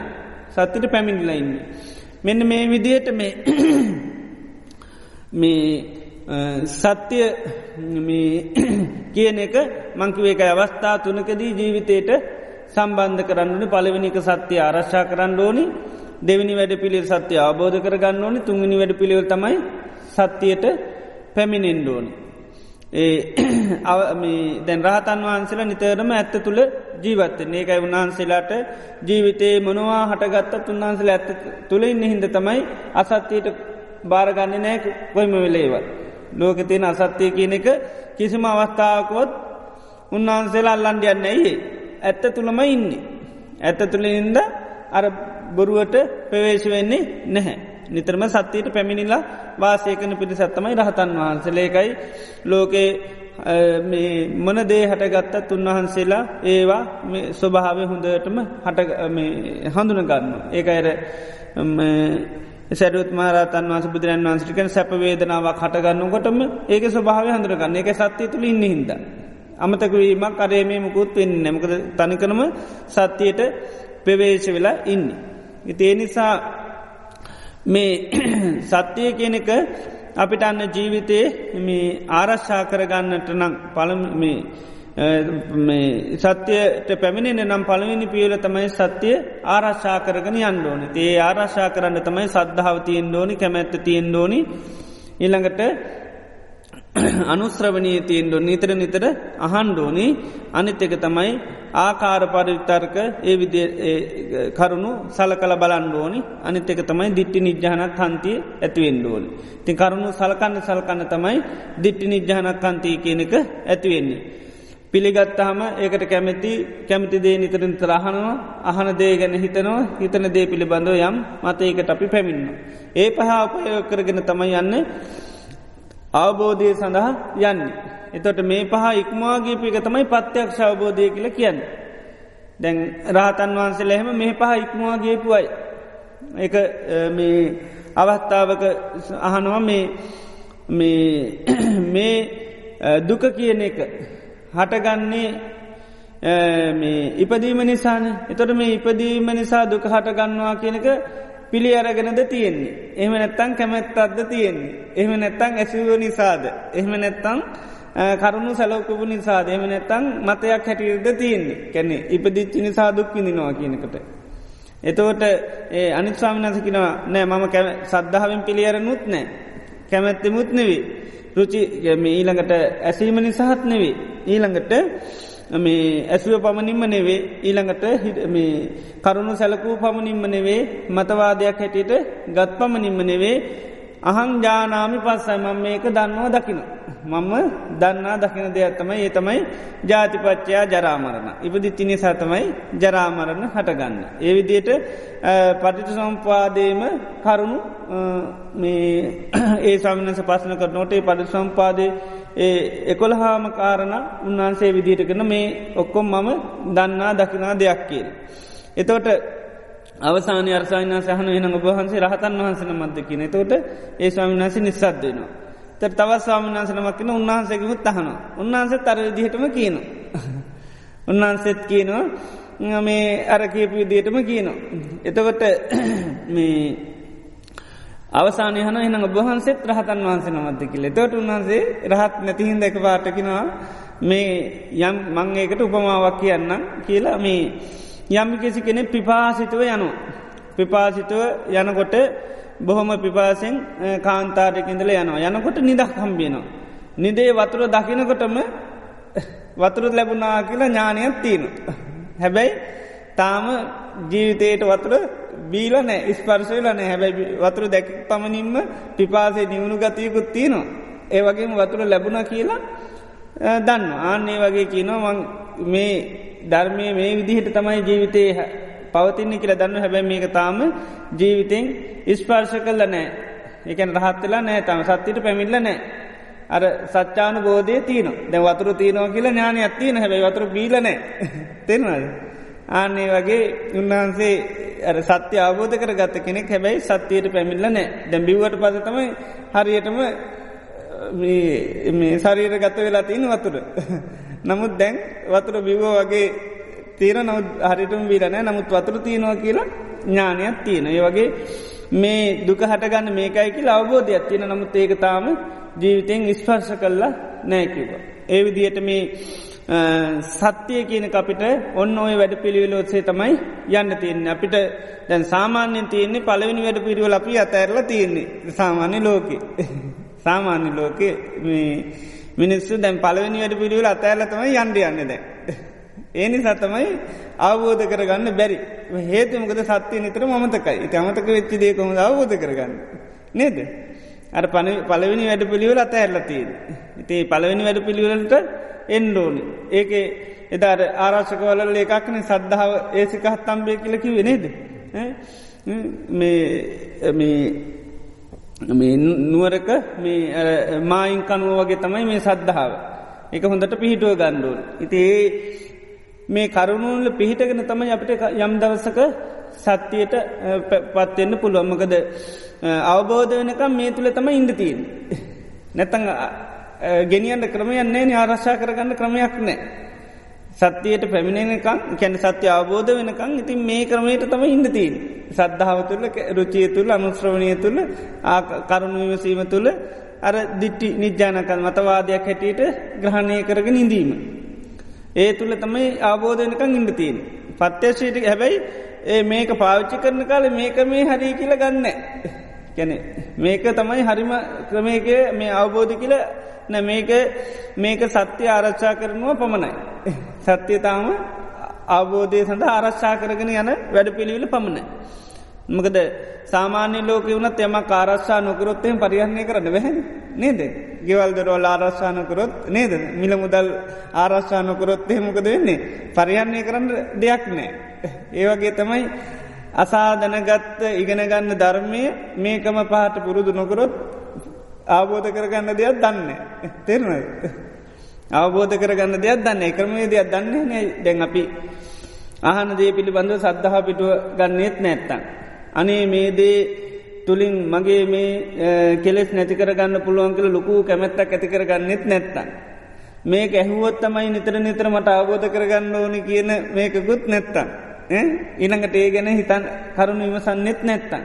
සත්‍යයට පැමිණිල ඉන්න. මෙන්න මේ විදියට මේ මේ සත්‍යය කියන එක මංකිවේක අවස්ථා තුනකදී ජීවිතයට සම්බන්ධ කරන්නන පළවෙනික සත්‍යය ආරශ්ා කරන්න ඕනි. දෙවිනි වැඩ පිළිල් සත්‍යය අවබෝධ කරගන්න ඕනි. තුන්ගනි වැඩ පිළිවල් තමයි සත්‍යයට පැමිණෙන්ඩෝනි. ඒ දැන් රහතන් වහන්සේලා නිතරම ඇත්ත තුළ ජීවත්ත ඒකයි උන්වහන්සේලාට ජීවිතේ මොනවා හටගත්තත් උන්වහන්සල ඇත්ත තුළ ඉන්න හිද තමයි අසත්‍යයට භාරගන්න නෑ කොයිම වෙලේවත්. ලෝක තියෙන අසත්‍යය කියන එක කිසිම අවස්ථාවකොත් උන්වහන්සේලා අල්ලන්ඩ යන්න ඇයි ඇත්ත තුළම ඉන්නේ. ඇත්ත තුළ ඉන්ද අර බොරුවට ප්‍රවේශ වෙන්නේ නැහැ. නිතරම සත්‍යයට පැමිණිලා වාසයකන පිරිසත්තමයි රහතන් වහන්සලේකයි ලෝකේ මොන දේ හටගත්තත් උන්වහන්සේලා ඒවා ස්වභාවය හොඳටම හට හඳුනගන්න. ඒක අර සැරුත් මහරතන් වන්ස බුදුරන් වන්සටිකන සැපවේදනාවක් හටගන්නකොටම ඒක ස්වභාව හඳරගන්න එක සත්‍යය තුළ ඉන්න හිද. අමතක වීමක් අරේමේ මුකුත් වෙන්න නැමකද තනිකනම සත්‍යයට ප්‍රවේශ වෙලා ඉන්න. ඉතිේ නිසා මේ සත්‍යය කියන එක අපිට අන්න ජීවිතයේ මේ ආරශ්ා කරගන්නට නම් පළම මේ සත්‍යයට පැමිණෙන නම් පළවෙනි පියල තමයි සත්‍යය ආරශ්ා කරගෙන යන්ඩෝන ඒ ආරශ්ා කරන්න තමයි සද්ධාව තියෙන් ඩෝනි කැමැත්ත තියෙන් ඩෝනි ඉළඟට අනුස්්‍රවනී තියෙන් ඩො නිතර නිතර අහන්ඩෝනි අනිත් එක තමයි ආකාර පරිවිතර්ක ඒ විදි කරුණු සල කළ බලන්ඩෝනි අනිත් එක තමයි දිට්ටි නිජ්‍යානක් හන්තිය ඇතිවෙන් ඩෝනි ති කරුණු සලකන්න සල්කන්න තමයි දිට්ටි නිජ්‍යානක් හන්තිය කියන එක ඇතිවෙන්නේ. පිළිගත්තහම ඒකට කැමැති කැමති දේ නිතරින් තරහනවා අහන දේ ගැන හිතනවා හිතන දේ පිළිබඳව යම් මතයකට අපි පැමින්න. ඒ පහා උපය කරගෙන තමයි යන්න අවබෝධය සඳහා යන්න. එතොට මේ පහ ඉක්මවාගේපික තමයි පත්‍යක්ෂ අවබෝධය කියල කියන්න. දැන් රාතන් වහන්සේ ලැහෙම මේ පහ ඉක්මවාගේපුයි. එක මේ අවස්ථාවක අහනවා මේ මේ දුක කියන එක හටගන්නේ ඉපදීම නිසාන එතොට මේ ඉපදීම නිසා දුක හටගන්නවා කියනක පිළි අරගෙනද තියෙන්නේ. එහම නැත්තං කැමැත්තත්ද තියෙන්නේ. එහම නැත්තං ඇසිව නිසාද. එහම නැත්තං කරුණු සැලෝකපු නිසා දෙම නැත්තං මතයක් හැටියද තියෙන්නේ කැනෙ ඉපදිච්චි නිසා දුක්කිදිනවා කියනකට. එතවට ඒ අනිස්වාමිනසකිනවා නෑ මම සද්ධාවෙන් පිළියර නුත් නෑ කැමැත්ති මුත් නෙවී රුචි ඊළඟට ඇසීම නිසාහත් නෙවේ ඊළඟට මේ ඇසුව පමණින්ම නෙවේ ඊළඟට කරුණු සැලකූ පමණින්ම නෙවේ මතවාදයක් හැටියට ගත් පමණින්ම නෙවේ අහං ජානාමි පස්සයි මම මේක දන්නවා දකින. මම දන්නා දකින දෙයක් තමයි ඒ තමයි ජාතිපච්චයා ජරාමරණ. ඉපදිච්චි නිසා තමයි ජරාමරණ හටගන්න. ඒ විදියට පටිට සම්පාදයම කරුණු ඒ සමිනස පස්සන කර නොටේ පඩ සම්පාදය එකොළ හාම කාරණ උන්වහන්සේ විදියට කරන මේ ඔක්කොම් මම දන්නා දකිනා දෙයක් කියල. එතවට අවසාන අර්සායන සහන එන ඔබහන්සේ රහතන් වහන්සන මද කියන තෝට ඒ ස්වාමිනාසි නිස්සත් දෙනවා. තර තවත් ස්වාමිනාසනමක්කන උන්වහන්සේකමුත් තහන උන්වහන්සේ තර දිහටම කියන. උන්වහන්සෙත් කියනවා මේ අර කියපු විදියටම කියනවා. එතකොට මේ අවසානය හන එන ඔබහන්සේත් රහතන් වහන්සේ නමද කියල තොට උන්හන්සේ රහත් නැතිහින් දැක පාටකිනවා මේ යම් මං ඒකට උපමාවක් කියන්නම් කියලා මේ යම් කිසි කෙනෙ පිපාසිතුව යනු. පිපාසිතුව යනකොට බොහොම පිපාසෙන් කාන්තාරයකින්දල යනවා යනකොට නිදක් හම්බියනවා. නිදේ වතුර දකිනකොටම වතුර ලැබුණා කියලා ඥානයක් තියෙනු. හැබැයි තාම ජීවිතයට වතුර බීල නෑ ස්පර්ශයල නෑ හැබැයි වතුර දැක පමණින්ම පිපාසේ නිවුණු ගතයකුත් තියෙනවා. ඒ වගේම වතුර ලැබුණ කියලා දන්න ආන්නේ වගේ කියනවා මේ ධර්මය මේ විදිහට තමයි ජීවිතය පවතින්නේ කියල දන්න හැබැයි මේක තාම ජීවිතෙන් ඉස්පර්ශ කල්ල නෑ එකන රහත්වෙලා නෑ තම. සත්තිට පැමිල්ල නෑ අර සච්චාන බෝධය තියන දැ වතුර තියනවා කියලා ඥානය ඇත්තියන හැබයි වතුර බීලනෑ තෙනවද ආන්නේ වගේ උන්වහන්සේ අර සත්‍ය අවබෝධ කර ගත්ත කෙනෙක්. හැබැයි සත්‍යයට පැමිල්ල නෑ දැම්බිවට පස තමයි හරියටම මේ ශරීර ගත වෙලා තියෙන වතුර. නමුත් දැන් වතුර බිවෝ වගේ තීර නවත් හරිටම බීලනෑ නමුත් වතුර තියෙනවා කියලා ඥානයක් තියෙන. ඒ වගේ මේ දුක හටගන්න මේකයි කියලා අවබෝධයක් තියෙන නමුත් ඒක තාම ජීවිතයෙන් ස්පර්ශ කල්ලා නෑකිව. ඒ විදියට මේ සත්‍යය කියන අපිට ඔන්න ඔය වැඩ පිළිවිලෝත්සේ තමයි යන්න තියන්නේ. අපිට දැන් සාමාන්‍යෙන් තියන්නේ පලවෙනි වැඩ පිරිවල අපි අතඇරල තියන්නේ. සාමාන්‍ය ලෝකෙ. සාමාන්‍ය ලෝකෙ මිනිස්සු දැන් පලවෙනි වැඩ පිළිවෙල අතඇල්ලතම යන්ඩ යන්න දැ. ඒනි සතමයි අවබෝධ කරගන්න බැරි හේතුමකද සත්‍යය නිතර මතකයි ඉති අමතක වෙච්චි දේකොම අවබෝධ කරගන්න. නේද. අර පන පලවෙනි වැඩ පිළිවෙල අත ඇල්ලතිීද. ඉති පලවෙනි වැඩ පිළිවෙලට එන්ඩෝනි. ඒක එදාට ආරාශකවල ඒකක්න සද්ධාව ඒසිකහත් තම්බේ කියලකි වෙනේද. මේ මේ නුවරක මේ මායින් කනුව වගේ තමයි මේ සද්ධාව. එක හොඳට පිහිටුව ගණ්ඩුවන්. ඉති ඒ මේ කරුණුන්ල පිහිටගෙන තමයි අපිට යම් දවසක සත්‍යයට පත්වෙන්න පුළුවම්මකද අවබෝධ වෙනකම් මේ තුළ තම ඉන්ඩතිීන්. නැතං ගෙනියන්ට ක්‍රමයන්නේ ආරශ්ා කරගන්න ක්‍රමයක් නෑ. සත්‍යයට පැමිණෙනකම් කැන සත්‍ය අවබෝධ වෙනකං ඉතින් මේ ක්‍රමයට තම ඉන්නතිීන්. සද්ධාව තුළ රුචිය තුළ අනුශ්‍රවණය තුළ කරුණු විමසීම තුළ අර දිට්ටි නිජ්‍යානකල් මතවාදයක් හැටියට ග්‍රහණය කරගෙන ඉඳීම. ඒ තුළ තමයි අවබෝධනකං ඉන්නතිීන්. පත්‍යශයට හැබැයි ඒ මේක පාවිච්චි කරන කාල මේක මේ හරි කියල ගන්න. ගැන මේක තමයි හරිම ක්‍රමයක මේ අවබෝධ කියල නැ මේක මේක සත්‍ය ආරච්චා කරනවා පමණයි. සත්‍යතාම අවබෝධය සඳ ආරශ්ා කරගෙන යන වැඩ පිළිවිල පමණ. මකද සාමාන්‍ය ලෝක වුණත් එම කාරශ්ා නොකරොත්තයෙන් පරිහරණය කරන්න වැහැ නේද. ගෙවල් දරවල් ආරශ්ානකරොත් නේද මිල මුදල් ආරශ්ානකොරොත් එහෙමකද වෙන්නේ පරිහරණය කරන්න දෙයක් නෑ. ඒවගේ තමයි අසාධනගත්ත ඉගෙනගන්න ධර්මය මේකම පහට පුරුදු නොකරොත් ආබෝධ කරගන්න දෙයක් දන්න. තෙරනද. අවබෝධ කරගන්න දෙයක් දන්නේ ක්‍රමේ දෙයක් දන්නේ නෑ දැන් අපි අහන දේ පිළිබඳව සද්ධහ පිටුව ගන්නෙත් නැත්තන්. අනේ මේ දේ තුළින් මගේ මේ කෙලෙස් නැති කරගන්න පුළුවන් කළ ලොකු කැමැත්තක් ඇති කරගන්නෙත් නැත්තන්. මේක ඇහුවොත් තමයි නිතර නිතර මට අවබෝධ කරගන්න ඕනි කියන මේකකුත් නැත්තන්. ඉළඟට ඒ ගැන හිතන් කරුණු විමසන්නෙත් නැත්තන්.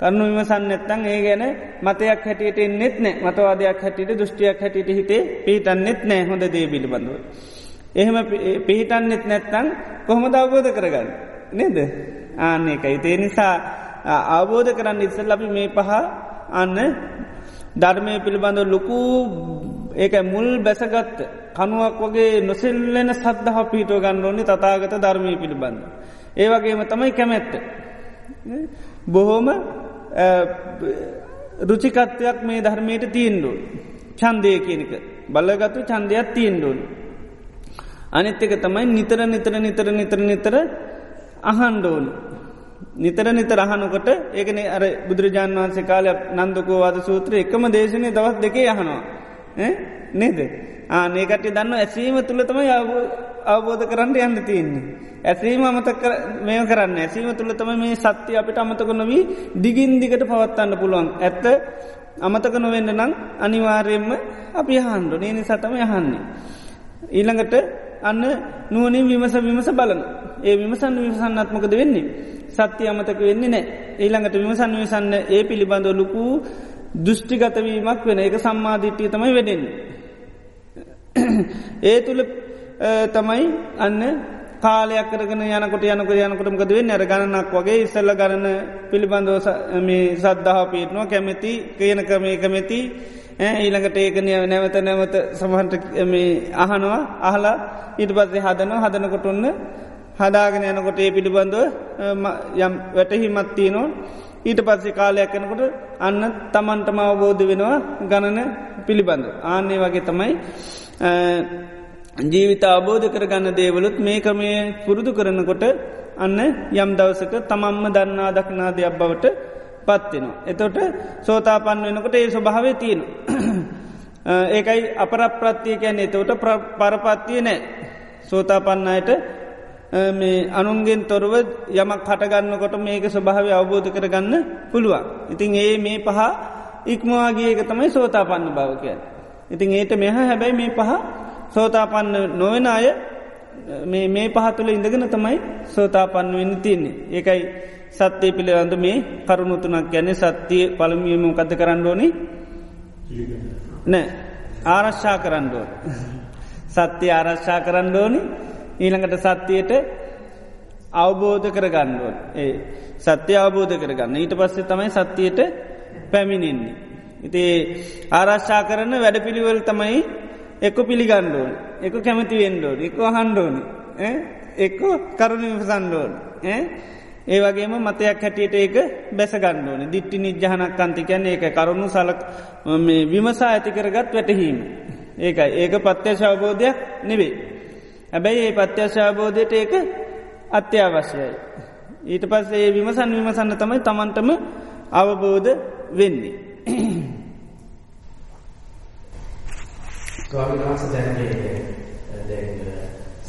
කරුණු විමසන්න නැත්තං ඒ ගැන මතයක් හැටියට නෙත් නෑ මතවාදයක් හැටියට දෘෂ්ටියක් හැටියට හිතේ පිහිටන්නෙත් නෑ හොඳ දේ පිළිබඳව. එහෙම පිහිටන්නෙත් නැත්තං කොහොමද අවබෝධ කරගන්න. නේද ආන්න එකයි තේ නිසා අවබෝධ කරන්න ඉස්සල් ලබි මේ පහ අන්න ධර්මය පිළිබඳව ලොකු ඒක මුල් බැසගත්ත කනුවක් වගේ නොසෙල්ලෙන සද්ධහ පිහිටෝ ගන්න ඕන්නේ තතාගත ධර්මය පිළිබඳ. ඒවගේම තමයි කැමැත්ත. බොහෝම රුචිකත්වයක් මේ ධර්මයට තියෙන්ඩුව. චන්දය කියනක බලගත්තු චන්දයක් තියෙන්ඩුවන්. අනිත්්‍යක තමයි නිතර නිතර නිතර නිතර නිතර අහන්ඩෝන්. නිතර නිතර අහනකොට ඒකන අර බුදුරජාන් වන්සේ කාලය නන්දකෝවාද සූත්‍ර එකම දේශනය දවත් දෙකේ යහනවා. නේද. ආනේකට දන්න ඇසීම තුළ තමයි අවබෝධ කරන්න යන්න තියන්නේ. ඇසීම අමතක මේ කරන්න ඇසීම තුළ තම මේ සත්‍ය අපිට අමතක නොවී දිගින් දිගට පවත්වන්න පුළුවන්. ඇත්ත අමතක නොවෙන්න නම් අනිවාර්යෙන්ම අපි හන්ඩු නේනි සතම යහන්නේ. ඊළඟට අන්න නුවනින් විමස විමස බලන ඒ විමසන්න විමසන්නත්මකද වෙන්නේ. සත්‍ය අමතක වෙන්නේ නෑ ඊළඟට විමසන්න විසන්න ඒ පිළිබඳව ලොකු දෘෂ්ටිගතවීමක් වෙන එක සම්මාධිට්ටිය තමයි වෙඩෙන්. ඒ තුළ තමයි අන්න කාලයක් කරගෙන යනකොට යනක යනකොටමකද වෙන්න? අර ගණනක් වගේ ඉස්සල්ල ගරන පිළිබඳව මේ සද්ධහ පීටනවා. කැමැති කියන ක්‍රමය කමැති ඊළඟට ඒකනය නැවත නැවත සමහන්ට අහනවා අහලා ඊට පස්සේ හදනවා. හදනකොට ඔන්න හදාගෙන යනකොට ඒ පිළිබඳව යම් වැටහිමත්තියනවා ඊට පස්සේ කාලයක් යනකොට අන්න තමන්ටම අවබෝධ වෙනවා ගණන පිළිබඳ. ආන්නේ වගේ තමයි ජීවිත අබෝධ කරගන්න දේවලුත් මේ ක්‍රමය පුරුදු කරනකොට අන්න යම් දවසක තමම්ම දන්නා දක්නා දෙයක් බවට පත්වෙනවා. එතොට සෝතාපන්න වෙනකොට ඒ ස්වභාවය තියෙන. ඒකයි අපරප්‍රත්තිය කියන්නේ එතවට පරපත්තිය නෑ සෝතාපන්නයට මේ අනුන්ගෙන් තොරව යමක් හටගන්නකොට මේක ස්වභාව අවබෝධ කරගන්න පුළුවන්. ඉතින් ඒ මේ පහ ඉක්මවාගේක තමයි සෝතාපන්න භාවකය. ඉතින් ඒට මෙහ හැබැයි මේ පහ සෝතාපන්න නොවෙන අය මේ පහතුළ ඉඳගෙන තමයි සෝතාපන්න වෙන්න තියන්නේ. ඒකයි සත්‍යය පිළිබඳ මේ කරුණුතුනක් ගැන සත්‍යය පළමියම කද කරන්න ඕනි නෑ ආරශ්ා කරන්නඩෝ. සත්‍යය ආරශ්ා කරන්න ඕනි ඊළඟට සත්‍යයට අවබෝධ කරගන්නුවන් ඒ සත්‍ය අවබෝධ කරගන්න. ඊට පස්සේ තමයි සත්‍යයට පැමිණෙන්නේ. ඉති ආරශ්ා කරන වැඩ පිළිවල් තමයි එක්ක පිළිගණ්ඩෝන් එක කැමති වෙන්ඩෝන් එක හන්ඩෝනි එක්ක කරුණ විසන්ඩෝන් ඒ වගේම මතයක් හැටියට ඒක බැසගණ්ඩෝන දිට්ටි නිජ්ජහනක් අන්තිකැන ඒක කරුණු සලක් විමසා ඇතිකරගත් වැටහීම. ඒකයි. ඒක පත්‍යශ අවබෝධයක් නෙවේ. හැබැයි ඒ පත්‍යශාබෝධයට ඒක අත්‍යවශ්‍යයි. ඊට පස් ඒ විමසන් විමසන්න තමයි තමන්ටම අවබෝධ වෙන්නේ. ස්වාමිවාස දැන්නේ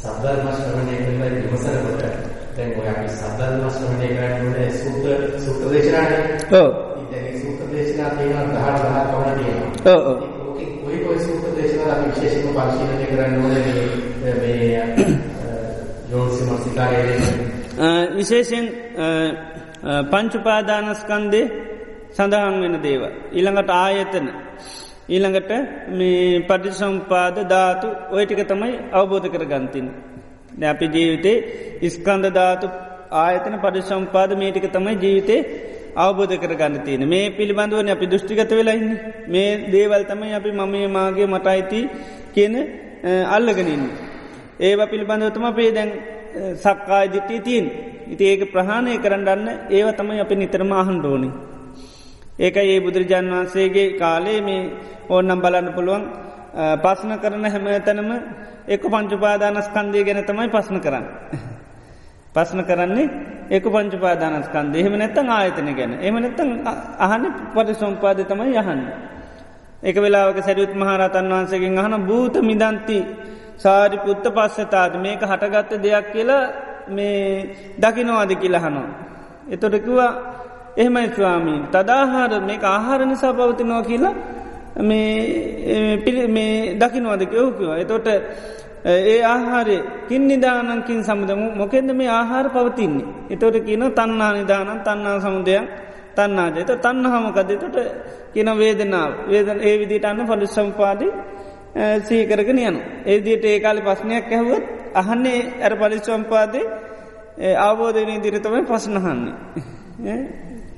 සද්ධර්ම ශ්‍රවණය කරලා විමසනකොට දැන් ඔය අපි සද්ධර්ම ශ්‍රවණය කරනකොට සූත්‍ර සූත්‍ර දේශනානේ. ඔව්. ඉතින් සූත්‍ර දේශනා තියෙනවා 10 10 පමණ තියෙනවා. ඔව් ඔව්. ඕකේ කොයි කොයි සූත්‍ර දේශනා අපි විශේෂයෙන්ම පරිශීලනය කරන්න ඕනේ විශේෂෙන් පංචුපාදානස්කන්දේ සඳහන් වෙන දේව. ඊළඟට ආයතන. ඊළඟට මේ පටිසම්පාද ධාතු ඔයටික තමයි අවබෝධ කර ගන්තින්. අපි ජීවිතේ ඉස්කන්ද ධාතු ආයතන පටිසම්පාද මේටික තමයි ජීවිතේ අවබෝධ කර ගන්න තියෙන මේ පිළිබඳුවන අපි දෘෂ්ටිගත වෙලයින්න මේ දේවල් තමයි අපි මමේ මාගේ මටයිති කියන අල්ලගෙනන්න. ඒව පිළිබඳවතම අපේ දැන් සක්කාය දිට්ටි තිීන් ඉති ඒක ප්‍රහාණය කරන්නන්න ඒව තමයි අපි නිතරම අහන්ඩෝනි. ඒක ඒ බුදුරජාන් වහන්සේගේ කාලේ මේ ඕන්නම් බලන්න පුළුවන් පස්න කරන හැම තැනම එක පංචුපාදානස්කන්දය ගැන තමයි පස්න කරන්න. පස්න කරන්නේ එක පංචුපාදානස්කන්ද එහෙම නැත්තන් ආයතන ගැන එම නැත්තන් අහන පට සම්පාද තමයි යහන්න. එක වෙලාවක සැරියුත් මහරතන් වහන්සේගෙන් අහන භූත මිදන්ති සාරිපුත්ත පස්සතාද මේක හටගත්ත දෙයක් කියලා මේ දකිනවාද කියලහනවා. එතොටකිවා එහෙමයි ස්වාමීන් තදාහාර මේ ආහාර නිසා පවතිනවා කියලා මේ දකිනවාද කියවකිවා. එතොට ඒ ආහාරය කින් නිධානකින් සමුදම මොකෙද මේ ආහාර පවතින්නේ. එතොට කියන තන්නා නිධානන් තන්නා සමුදයක් තන්නාජයත තන්න හමකදතට කියන වේදනාව වේදන ඒ විදිට අන්න පලි සම්පාදී සීකරගෙන යනු. ඒදිට ඒකාලි පස්්නයක් ඇහුවත් අහන්නේ ඇර පලිස්වම්පාදේ අවබෝධනී දිරිතමයි පස්නහන්නේ.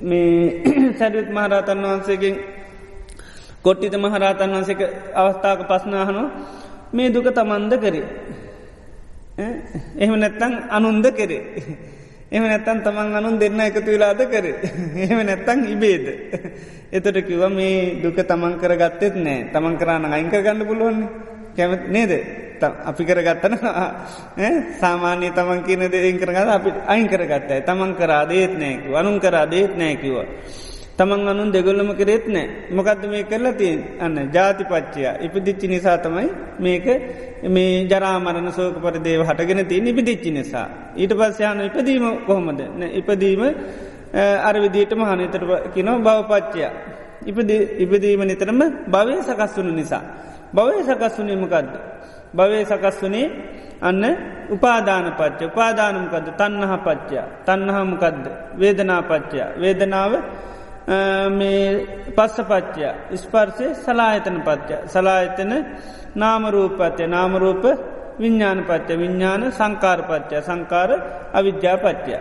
මේ සැඩවිත් මහරතන් වහන්සේගෙන් කොට්ටිත මහරතන් වහන්සේක අවස්ථාක පස්නාහනෝ මේ දුක තමන්ද කරේ. එහෙම නැත්තං අනුන්ද කරේ. එම නැත්තන් තමන් අනුන් දෙන්න එකතු වෙලාද කර. එහෙම නැත්තං ඉබේද? එතට කිව මේ දුක තමන් කර ගත්තෙත් නෑ. තමන් කරන්න අයිංක ගන්න පුළුවන්නේ කැමත් නේද? අපි කරගත්තන සාමාන්‍ය තමන් කියන දෙෙන් කරගත අපි අයින් කරගත්තයි තමන් කරා දේත් නෑකිව අනුන් කරා දේත් නෑකිවා තමන් අනුන් දෙගොල්ලම කරෙත් නෑ. මොකක්ද මේ කරලා තියෙන් අන්න ජාතිපච්චයා. ඉපදිච්චි නිසා තමයි මේක මේ ජරාමරණ සෝක පරිදේව හටගෙන තිය ඉපදිච්චි නිසා. ඊට පස්සයන ඉපදීම කොහොමද? ඉපදීම අරවිදිීට මහනතර කිනෝ භවපච්චයා. ඉපදීම නිතරම භවය සකස් වුණු නිසා. භවය සකස් වුණීමකක්ද භවය සකස් වනේ අන්න උපාදාන පච්ච උපාදානමකද තන්නහ පච්චා තන්නහමකදද වේදනා පච්චා වේදනාව මේ පස්සපච්චය ස්පර්සය සලායතන පච්ච සලායතන නාමරූපත්ය නාමරූප විඤ්ඥාන පච්ච විඤ්ඥාන සංකාරපච්චය සංකාර අවිද්‍යාපච්චය.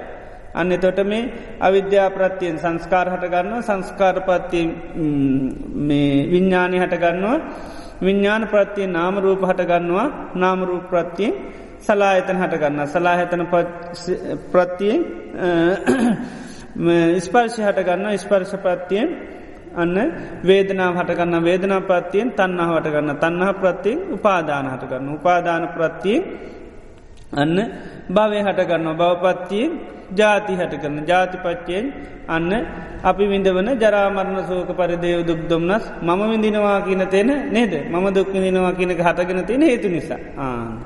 අන්න තොට මේ අවිද්‍යා ප්‍රත්තියෙන් සංස්කාර හටගන්න සංස්කාරපත්තිය විඤ්ඥානය හටගන්නවා විඤ්ඥාන ප්‍රත්තිය නාමරූප හටගන්නවා නාමරූප ප්‍රත්තියෙන් සලායතන හටගන්න සලාහිතන ප්‍රත්තියෙන් ස්පර්ශි හටගන්න ස්පර්ශපත්තියෙන් අන්න වේදනාව හටගන්න වේදනා ප්‍රත්තියෙන් තන්නහ හටගන්න තන්නහ ප්‍රත්තියෙන් උපාදාන හටගන්න. උපාදාන ප්‍රත්තියෙන් අන්න භවය හටගන්න. බවපත්තියෙන් ජාති හටගන්න. ජාතිපච්චයෙන් අන්න අපි විඳවන ජරාමරණ සෝක පරිදේව දුක්දොම්න්නස් මම විඳිනවා කියන තියෙන නේද? මම දුක් විඳිනවා කියනක හටගෙන තියෙන හේතු නිසා. ආන.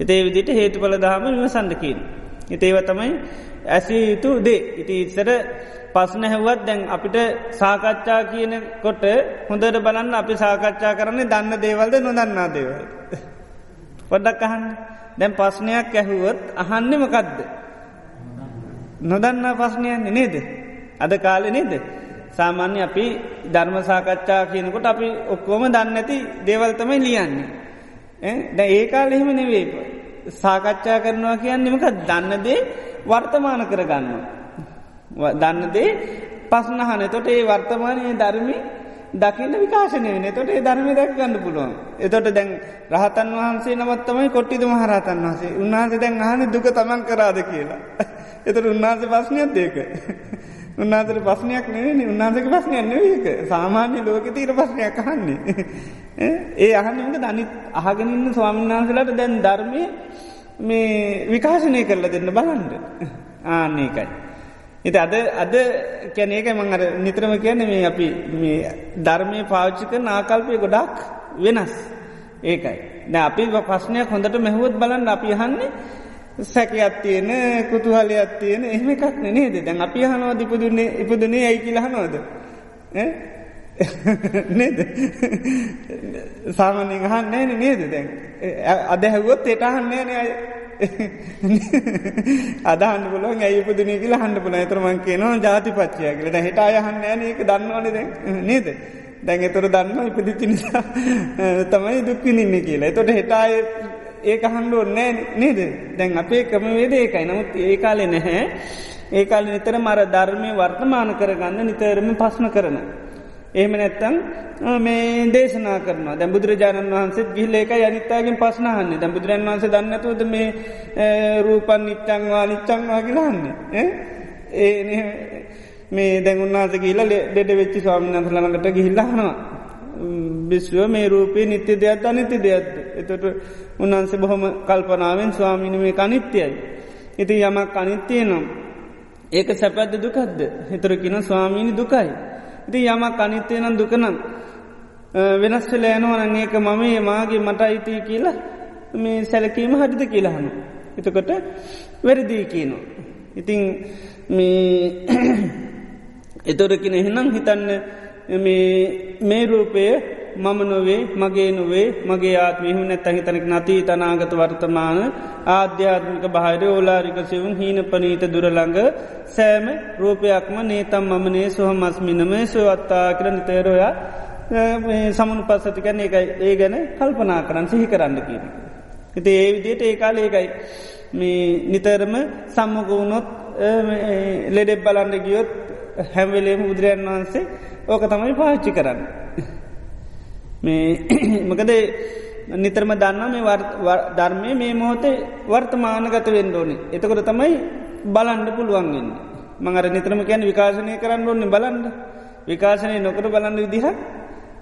එතේ විදිට හේතුඵල දහම විමසන්ඩකින්. එතේව තමයි ඇසිය යුතු දේ ඉති ඉස්සර පස්න හැවත් දැන් අපිට සාකච්ඡා කියන කොට හොඳට බලන්න අපි සාකච්ඡා කරන්නේ දන්න දේවල්ද නොදන්නා දේවල්. පොඩ්ඩක් අහන්න දැන් පස්්නයක් ඇහුවොත් අහන්නෙමකදද. නොදන්නා පස්්නයන්නේ නේද. අද කාලෙ නේද. සාමාන්‍ය අපි ධර්ම සාකච්ඡා කියනකොට අපි ඔක්කෝම දන්න ඇති දේවල්තමයි ලියන්නේ. දැ ඒ කාල එහෙම නෙවේ සාකච්ඡා කරනවා කියන්නෙමක දන්නදේ වර්තමාන කරගන්න. දන්නදේ පස්නහන තොට ඒ වර්තමානය ධර්මි දකින්න විකාශනය වෙන තොට ඒ ධර්මි දැක් ගන්න පුළුවන්. එතොට දැන් රහතන් වහන්සේ නවත්තමයි කොට්ටිද මහරතන් වහසේ උන්වහන්සේ දැන් අහන දුක තමන් කරාද කියලා. එතට උන්වහන්සේ පස්්නයක් දෙක. උන්නාතර පස්නයක් නෙවෙනි උන්නාසක පස්නයක් නෙවක සාමාන්‍ය ලෝක තීර පස්නයක් අහන්නේ. ඒ අහන්නක දනිත් අහගෙනන්න ස්වාමීන් වහන්සලට දැන් ධර්මය මේ විකාශනය කරලා දෙන්න බලන්ට ආන්නේකයි. එති අද අද කැනේක මං අර නිත්‍රම කියන මේ අපි ධර්මය පාච්චික නාකල්පය ගොඩක් වෙනස් ඒකයි. න අපි පස්්නයක් හොඳට මෙහුවත් බලන්න අපි හන්නේ සැකයක් තියෙන කුතුහලයක් තියෙන එහෙම එකක් නේද? දැන් අපි හනෝද ඉපදුන්නේ ඉපදුනේ ඇයි කියලහනෝද නේද? සාමානයෙන් අහන්නේ නේද දැන්? අදහැවුවොත් එට අහන්නේ නෑ අදහන්න පුලුවන් ඇයිපදනය කියලා හන්ඩ පුල ඇතරමන් කියනවා ජාතිපච්චය කියලට හිට අයහන්න ෑන එක දන්නවන දැ නේද? දැන් එතොර දන්න ඉපදිච්චි නිසා තමයි දුක්විනින්න කියලා. එතොට හිටාය ඒක හන්ඩුව නෑ නේද? දැන් අපේ ක්‍රමවේද ඒකයි. නමුත් ඒ කාලෙ නැහැ. ඒ කාල නිතර මර ධර්මය වර්තමාන කරගන්න නිතරම පස්න කරන. එහෙම නැත්තං මේ දේශනා කරන දැ බුදුරජාණන් වහන්සේ ගිල්ලේක අනිත්තාගෙන් පස්නහන්නේ දැ බුදුරන් වන්සේ දන්නතුද මේ රූපන් නිච්චංවා නිච්චංවා කියලන්නේ ඒ මේ දැන් උන්නාස කියල ඩෙඩ වෙච්චි ස්වාමිනන්ත ළඟට ගිහිල්ලහනවා බිස්ව මේ රූපේ නිත්‍ය දෙයක් අනිති දෙයක්ද එතට උන්වන්සේ බොහොම කල්පනාවෙන් ස්වාමිනි මේ අනිත්‍යයි ඉති යමක් අනිත්‍යය නම් ඒක සැපැද්ද දුකක්ද හිතරකින ස්වාමීණි දුකයි ඉති යමක් අනිත්‍යය නම් දුකනම් වෙනස්වල යනවන ඒක මම මාගේ මට අයිතිය කියලා මේ සැලකීම හරිද කියලාහන. එතකොට වැරදිී කියනවා. ඉතිං මේ එතොරකින එහෙනම් හිතන්න මේ රූපය මම නොවේ මගේ නොවේ මගේ ආත්මයහු නැත්තහි තනක නති තනාගත වර්තමාන ආධ්‍යාත්මික භාර ඕලාරික සිවුන් හීන පනීත දුරළඟ සෑම රූපයක්ම නේතම් මමනේ සොහමස්මිනම සොවත්තා කරන තේරෝයා සමුණු පස්සතිකන ඒකයි. ඒ ගැන කල්පනා කරන්න සිහි කරන්න කියන. හිති ඒ විදියට ඒකාල ඒකයි. මේ නිතරම සම්මගවුණොත් ලෙඩෙබ් බලන්න ගියොත් හැම්වෙලේම බුදුරයන් වහන්සේ ඕක තමයි පාච්චි කරන්න. මේ මකද නිතරම දන්න මේ ධර්මය මේ මොහොතේ වර්තමානගත වෙන්ඩෝනි. එතකොට තමයි බලන්ඩ පුළුවන්ගෙන්. මඟර නිතරම කැන විකාශනය කරන්න ඕන්න බලන්ඩ විකාශනය නොකර බලන්න විදිහ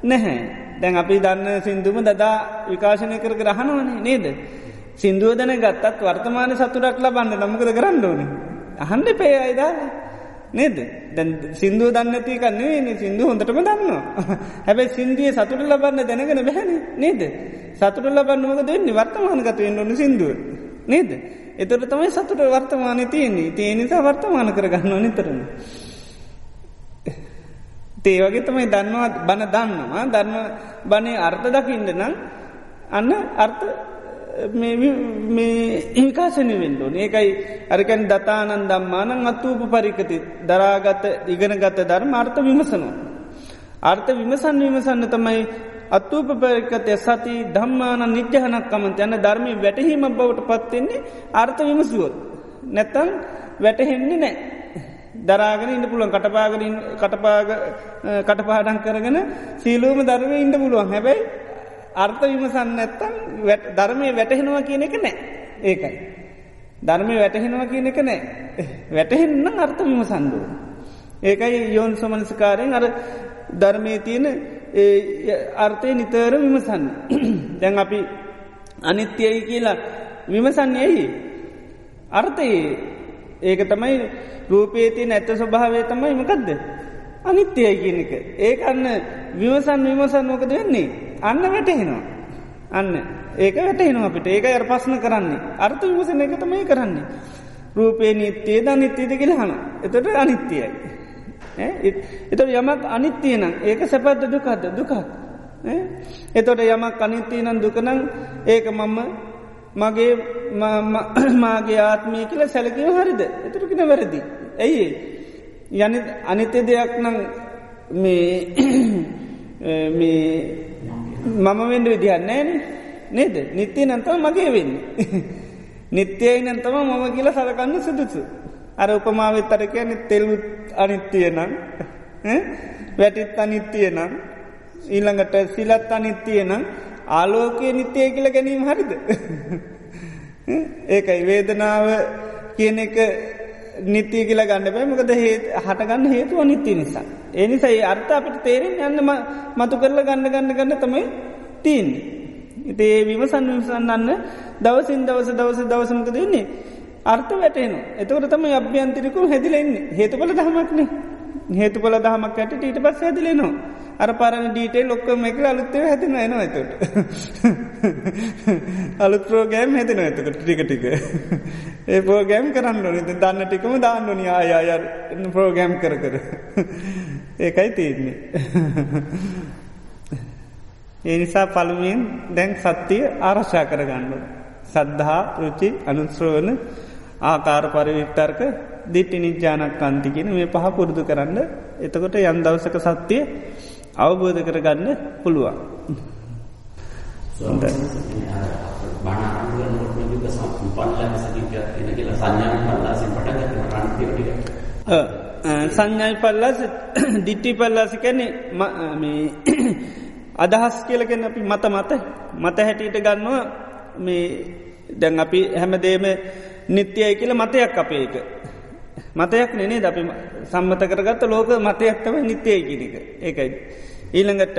නැහැ. දැන් අපි දන්න සිින්දුම දදා විකාශනය කර ග්‍රහණවනේ නේද. සිින්දුව දැන ගත්තත් වර්තමාන සතුරක් ලබන්න නමකද කරන්න ඕනේ. අහන්ඩ පේ අයිදාලා. නේද දැන් සිින්දුව දන්නති කන්නේ සිින්දු හොඳටම දන්නවා. හැබැයි සිින්දිය සතුට ලබන්න දැනගෙන බැහැන නේද. සතුට ලබන්නමක දෙන්නේ වර්තමානගත වෙන්න ඕන සිින්දුව. නේද. එතොට තමයි සතුට වර්තමානය තියන්නේ තිය නිසා වර්තමාන කරගන්න නිතරම. තේවගේ තමයි දන්නවා බණ දන්නවා ධර්ම බනේ අර්ථ දකිින්ට නම් අන්න අර්ථ ඒකාශනය වෙන්ඩෝන ඒකයි අරකැන් දතානන් දම්මානං අත්තූප පරිකති දරාගත ඉගෙනගත ධර්ම අර්ථ විමසනවා. අර්ථ විමසන් විමසන්න තමයි අත්තූප පරිකතය සති ධම්මාන නිජ්‍යහනක්කමන්ත යන ධර්මය වැටහීම බවට පත්වෙන්නේ අර්ථ විමසුවොත්. නැත්තං වැටහෙන්නේ නෑ. දරාගෙන ඉන්න පුළුවන් කටපාගරින් කටපාග කටපාඩන් කරගෙන සීලූම ධර්මය ඉන්න පුළුවන් හැබැයි අර්ථ විමසන්න නැත්තම් ධර්මය වැටහෙනවා කියන එක නෑ ඒකයි. ධර්මය වැටහෙනවා කියන එක නෑ වැටහෙන්න්න අර්ථ විමසන්දුව. ඒකයි යෝන් සොමනස්කාරයෙන් අර ධර්මය තියෙන අර්ථය නිතර විමසන්න. දැන් අපි අනිත්‍යයි කියලා විමසන්න ඇයි. අර්ථයේ ඒක තමයි රූපේති නැත්ත ස්වභාවය තමයි මකදද. අනිත්‍යයි කියන එක. ඒකන්න විවසන් විමසන් නොකද වෙන්නේ. අන්න වැටහෙනවා. අන්න ඒක වැටහෙනවා අපිට ඒක අර පස්න කරන්නේ. අර්ථ විමසන එක තමයි කරන්නේ. රූපේ නිත්‍යයේ ද නිත්‍යයද කියලහන. එතට අනිත්‍යයයි. එතට යමක් අනිත්‍යය නම් ඒක සැපත්ද දුකක්ද දුකක්. එතොට යමක් අනිත්‍යය නම් දුකනං ඒක මම්ම මගේ මාගේ ආත්මය කියල සැලකව හරිද එතුරකින වැරදි. ඇයි යනි අනිත්‍ය දෙයක් නම් මේ මම වෙන්ඩ විදිහන්නේන නේද නිත්‍යය නන්තම මගේ වෙන්න. නිත්‍යයයි නන්තම මම කියල සලකන්න සුදුසු. අර උපමාවත් අර කියන්න තෙල්ලුත් අනිත්‍යය නම් වැටිත් අනිත්‍යය නම් ඊළඟට සිලත් අනිත්‍යය නම් ආලෝකය නිත්‍යය කියල ගැනීම හරිද. ඒකයි වේදනාව කියන එක නිත්‍යය කියලා ගන්න බෑ මොකද හේ හටගන්න හේතුව නිත්‍ය නිසා. ඒ නිසා ඒ අර්ථ අපිට තේරෙන් යන්න මතු කරල ගන්න ගන්න ගන්න තමයි තිීන්. ඉතේ විමසන් විමසන්නන්න දවසින් දවස දවස දවසමක දෙන්නේ. අර්ථ වැටේන එතකට තම අභ්‍යන්තිරිකු හැදිලෙන්නේ හේතුඵල දහමක්නේ හේතුඵල දහමක් ඇට ඊට පස් හැදිලෙනවා. අර පරණ ඩීටේ ලොක්කම එක අලුත්තව හැතින එනවා ඇතට. අලුත් ප්‍රෝගෑම් හැතින ඇතකට ටික ටික. ඒ පෝගෑම් කරන්න නිත දන්න ටිකම දාන්නනි ආයායර් ප්‍රෝගෑම් කර කර. ඒකයි තියෙන්නේ. ඒ නිසා පළුවෙන් දැන් සත්‍යය ආරශ්ා කරගන්න. සද්ධහා රුචි අනුස්්‍රෝවන ආකාර පරිවික්ටර්ක දිට්ටි නිජ්‍යානක් අන්තිගෙන මේ පහ පුරුදු කරන්න එතකොට යම් දවසක සත්‍යය අවබෝධ කරගන්න පුළුවන්. සංඥයි පල්ලාස දිට්ටි පල්ලාසි කැනෙ අදහස් කියලගෙන අපි මත මත මත හැටියට ගන්නවා. මේ දැන් අපි හැමදේම නිත්‍යයයි කියල මතයක් අපේ එක මතයක් නෙනේ ද අපි සම්මත කරගත්ත ලෝක මතයක්තම නිත්‍යය කියනක ඒකයි. ඊළඟට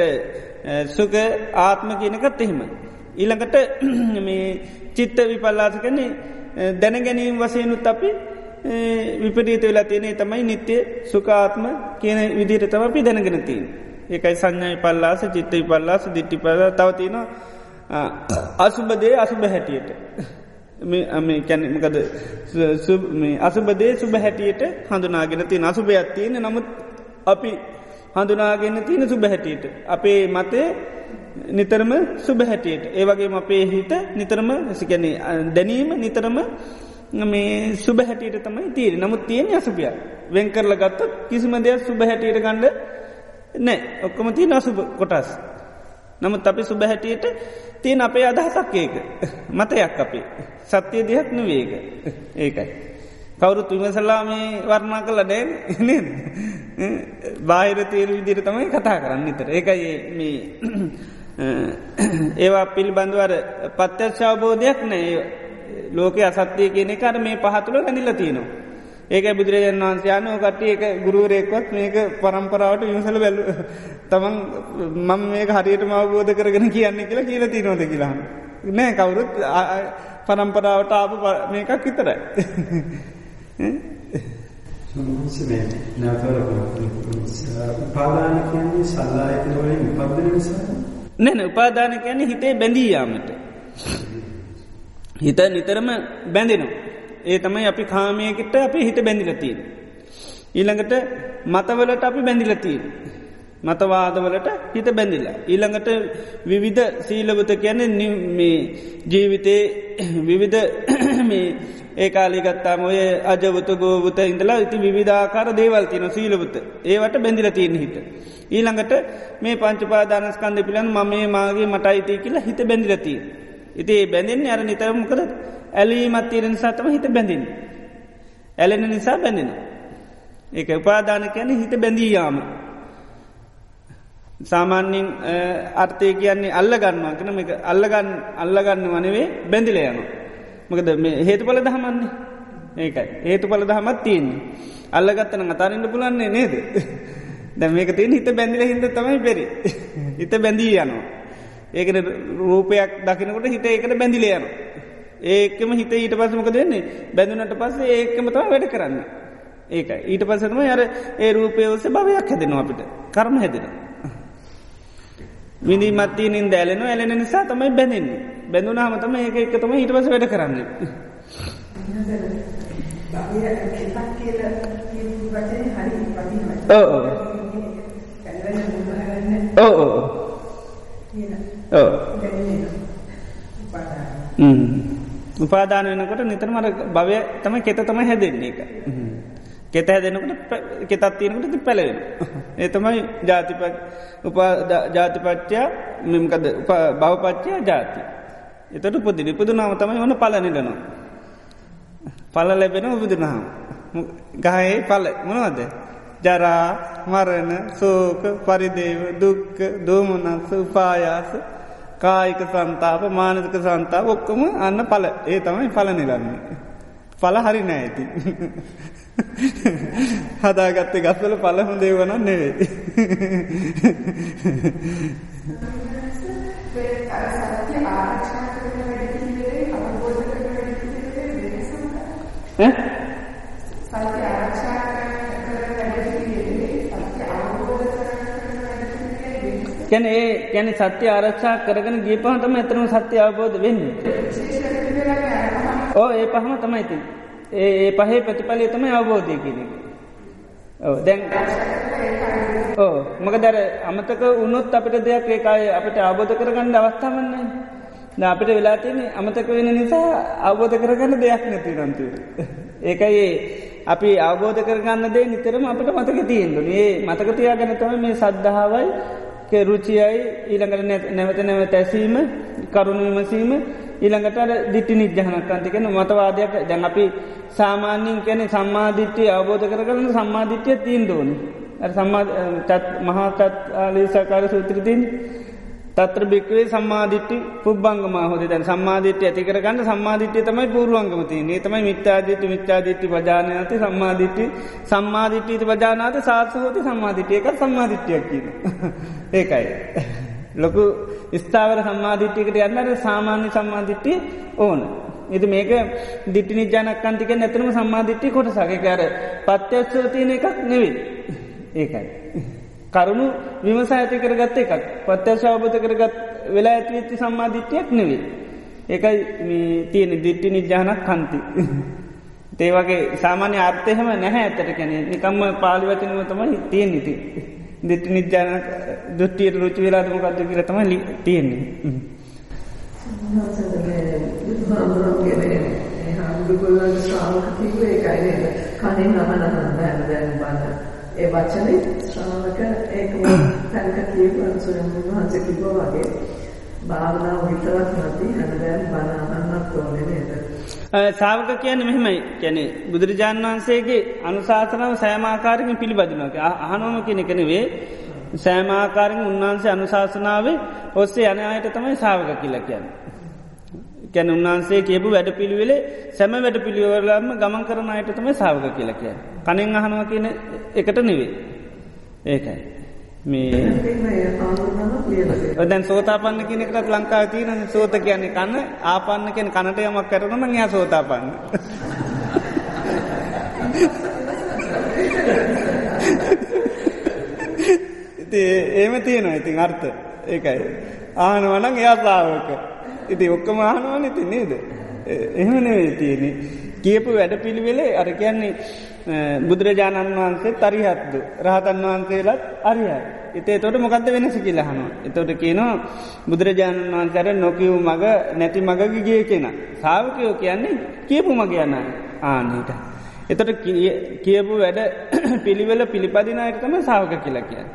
සුක ආත්ම කියනකත් එහෙම. ඊළඟට මේ චිත්ත විපල්ලාස කනේ දැනගැනීම් වසයනුත් අපි විපරීත වෙලා තියනේ තමයි නිත්‍යය සුකාත්ම කියන විදිහට තම අපි දැනගෙනතින්. ඒකයි සංඥයි පල්ලාස චිත්ත විපල්ලාස දිට්ටි පල තවතිනවා අසුබදේ අසුබ හැටියට. මේ කැනමකද අසුබදේ සුබ හැටියට හඳුනාගෙන තිය අසුභයක් තියෙන නමුත් අපි හඳුනාගෙන තියෙන සුබ හැටියට. අපේ මතේ නිතරම සුබහැටියට ඒවගේ අපේ හිත නිතරම සිකැන දැනීම නිතරම මේ සුබහැටියට තමයි තීර නමුත් තියෙන අසුපිය වෙන් කරල ගත්තත් කිසිම දෙයක් සුබහැටියට ගණ්ඩ නෑ. ඔක්කොම තිය අසුබ කොටස්. නමුත් අපි සුබහැටියට තියෙන අපේ අදහසක් ඒක. මතයක් අපේ. සත්‍යය දෙයක් නවේක ඒකයි. කවුරුත් විමසල්ලා මේ වර්ණා කල ඩෑ නද? බාහිර තේර විදිර තමයි කතා කරන්න නිතර ඒකයි මේ ඒවා පිළිබඳවර පත්්‍යක්ෂාවබෝධයක් නෑ. ලෝක අසත්‍යය කියන කර මේ පහතුළ රැඳිල්ල තියනවා. ඒක බුදුරජන් වහන්සේ යනෝ කට්ටිය එක ගුරුවරයෙක්වත් මේක පරම්පරාවට විමසල බැලු තමන් මං මේක හරියට අවබෝධ කරගෙන කියන්න කියලා කියල තිනෝද කියලාන්න. නෑ කවුරුත් පරම්පරාවට ආප මේකක් විතරයි. උපාදාන කියන්නේ සල්ලායතන වලින් උපදින නිසා? නැන උපාදාන කියන්නේ හිතේ බැඳී යාමට. හිත නිතරම බැඳෙනවා ඒ තමයි අපි කාමයකට අපි හිත බැඳිලතිීන් ඊළඟට මතවලට අපි බැඳිලතිීන් මතවාදවලට හිත බැඳිලා. ඊළඟට විවිධ සීලවත කියන්නේ ජීවිතේ විවිධ ඒකාලිගත්තාම ඔය අජවත ගෝවත ඉඳලා ඉති විධාකාර දේවල් තින සීලවත ඒවට බැඳිල තියෙන හිත. ඊළඟට මේ පංචපාදානස්කන්ද පිළන් මම මේ මාගේ මටයිතය කියලා හිත බැඳිලතිී. ඉති බැඳෙන් අර නිතරමකද ඇලීමත් තීරෙන සතම හිත බැඳින්. ඇලෙන නිසා බැඳෙන. ඒක උපාදාන කියන හිත බැඳීයාම. සාමාන්‍යින් අර්ථය කියන්නේ අල්ලගන්නවා කන එක අල්ලගන්න අල්ලගන්න වනවේ බැඳිල යන. මකද හේතු පල දහමන්නේ ඒකයි හේතු පල දහමත් තියන්නේ. අල්ලගත්තන අතාරන්න පුලන්නේ නේද. දැ මේක තිය හිත බැඳිල හිද තමයි පෙරි. හිත බැඳී යනවා. ඒකන රූපයක් දකිනකොට හිත ඒකට බැඳිල යන. ඒකම හිත ඊට පසමක දෙන්නේ බැඳුනට පස්සේ ඒකම තම වැඩ කරන්න. ඒක. ඊට පසතම අර ඒ රූපය ඔස්සේ භවයක් හැදෙනවා අපිට. කරම හැදෙනවා. විනිමත්තිීනින් දැලෙන ඇලෙන නිසා තමයි බැඳෙන් බැඳුන හමතම ඒක එක තම හිට පස වැඩ කරන්න උපාදාන වෙනකොට නිතරමර භවය තම කෙත තම හැදෙන්නේ එක. කෙත හැදෙනකට කෙතත් තියෙනකට පැලවෙන. ඒ තමයි ජාතිප ජාතිපච්චා මෙමකද භවපච්චා ජාති. එතට පුදිනි පුදු නාව තමයි වන පලනිලනවා. පල ලැබෙන උබුදුනාව. ගහයේ පල මොනවද. ජරා මරණ සෝක පරිදේව දුක්ක දෝමනස්ස උපායාස කායික සන්තාප මානතික සන්තාව ඔක්කොම අන්න පල ඒ තමයි පල නිලන්නේ. පල හරි නෑ ඇති. හදාගත්තේ ගස්වල පලහු දේවන නෙවෙයි. කැන ඒ ගැන සත්‍ය ආරක්ෂා කරගෙන ගීපහටම ඇතනම සත්‍ය අවබෝධ වෙන්න. ඕ ඒ පහම තමයිති. ඒ පහේ ප්‍රතිඵලය තමයි අවබෝධය කියන එක. දැන් ඕ මක දර අමතක උනොත් අපිට දෙයක් ඒකාය අපිට අවබෝධ කරගන්න අවස්ථාවන්නේ ද අපිට වෙලා තියෙන අමතක වෙන නිසා අවබෝධ කරගන්න දෙයක් නැති රන්තුර. ඒකයි අපි අවබෝධ කරගන්න දේ නිතරම අපට මතක තියෙන්දු ඒ මතකතියා ගැනතම මේ සද්ධාවයි රුචියයි ඊළඟට නැවත නැවත ඇසීම කරුණු විමසීම ඊළඟට දිට්ටි නිජ්ජහනකන්තිකෙන මතවාදයක්. දැන් අපි සාමාන්‍යින් කැනෙ සම්මාධිට්්‍යය අවබෝධ කරගන්න සම්මාධිට්‍යය තිීන් දෝන මහාචත් ආලේසාකාර සූත්‍රතින් තත්‍ර භික්වේ සම්මාධිට්ටි පුබ්බංගම හොද දැන් සම්මාධිට්‍ය ඇතිකරගන්න සම්මාධිට්‍ය තමයි පූරුවන්ගමති ඒ තමයි මිත්‍යාධිට්‍ය මිත්‍යාධිට්ටි පජානයති සම්මාධිට්ටි සම්මාධිට්ටීති පජානාත සාත්සහෝති සම්මාධිට්‍යයක සම්මාධිට්‍යයක් කියන ඒකයි. ලොකු ස්ථාවර සම්මාධිට්්‍යකට යන්නට සාමාන්‍ය සම්මාධිට්ටිය ඕන. එති මේක දිටි නිජානකන්තික නැතනම සම්මාධිට්ටි කොට සකකාර පත්්‍යත්සෝ තියෙන එකක් නෙවේ ඒකයි. කරුණු විමසා ඇති කරගත්ත එකක් පත්්‍යශ අවබත කරගත් වෙලා ඇතිවෙච්චි සම්මාධිට්්‍යයක් නෙවේ. ඒකයි තියෙන දිට්ටි නිජානක් කන්ති. ඒවගේ සාමාන්‍ය අර්ථයහම නැහැ ඇතට කැනෙ නිකම්ම පාලිවචනව තමයි තියෙන් ඉති. දෙට්ටි නිජ්‍යාන දුට්ටියට රුචි වෙලාදමකක්ද කියල තම තියෙන්නේ හාමුදුරුවන්ගේ ශ්‍රාවක කිව්වේ ඒකයි නේද? කණෙන් අහන දැන් දැන් බන. ඒ වචනේ ශ්‍රාවක ඒක තනක කියපු සුරම්බුන් වහන්සේ කිව්වා වගේ භාවනාව විතරක් නැති හැමදාම බන අහන්නත් ඕනේ නේද? සාවක කියන්න මෙහෙමයි කැනෙ බුදුරජාණන් වහන්සේගේ අනුශාසනාව සෑමාකාරකින් පිළිබදිනක අහනෝම කෙනෙ කනෙවේ සෑමාකාරෙන් උන්වහන්සේ අනුශාසනාවේ ඔස්සේ යන අයට තමයි සාවක කියලා කියන්න. කැන උන්වහන්සේ කියපු වැඩ පිළිවෙලේ සැම වැඩ පිළිවරලම ගමන් කරන අයට තමයි සාවක කියලා කිය. කනෙන් අහනවා කියන එකට නෙවේ. ඒකයි. මේ දැන් සෝතාපන්න කෙනෙකටත් ලංකාව තියන සෝත කියන්නේ කන්න ආපන්න කෙන කනට යමක් කරනම යා සෝතාපන්න. ඉති ඒම තියෙනවා ඉතින් අර්ථ ඒකයි. ආනවනං එයා සාාවක. ඉති ඔක්කම ආනවන ඉති නේද. එහෙම නෙවේ තියෙනෙ. කියපු වැඩ පිළිවෙලේ අර කියන්නේ බුදුරජාණන් වහන්සේ තරිහත්දු රහතන් වහන්සේලත් අරියයි. එතේ තොට මොකක්ද වෙනස කියලහනවා. එතොට කියනවා බුදුරජාණන් වහන්සර නොකිව් මග නැති මගගිගේ කෙන. සාාවකයෝ කියන්නේ කියපු මග යන්න ආනීට. එතට කියපු වැඩ පිළිවෙල පිළිපදිනායටතම සාාවක කියලා කිය.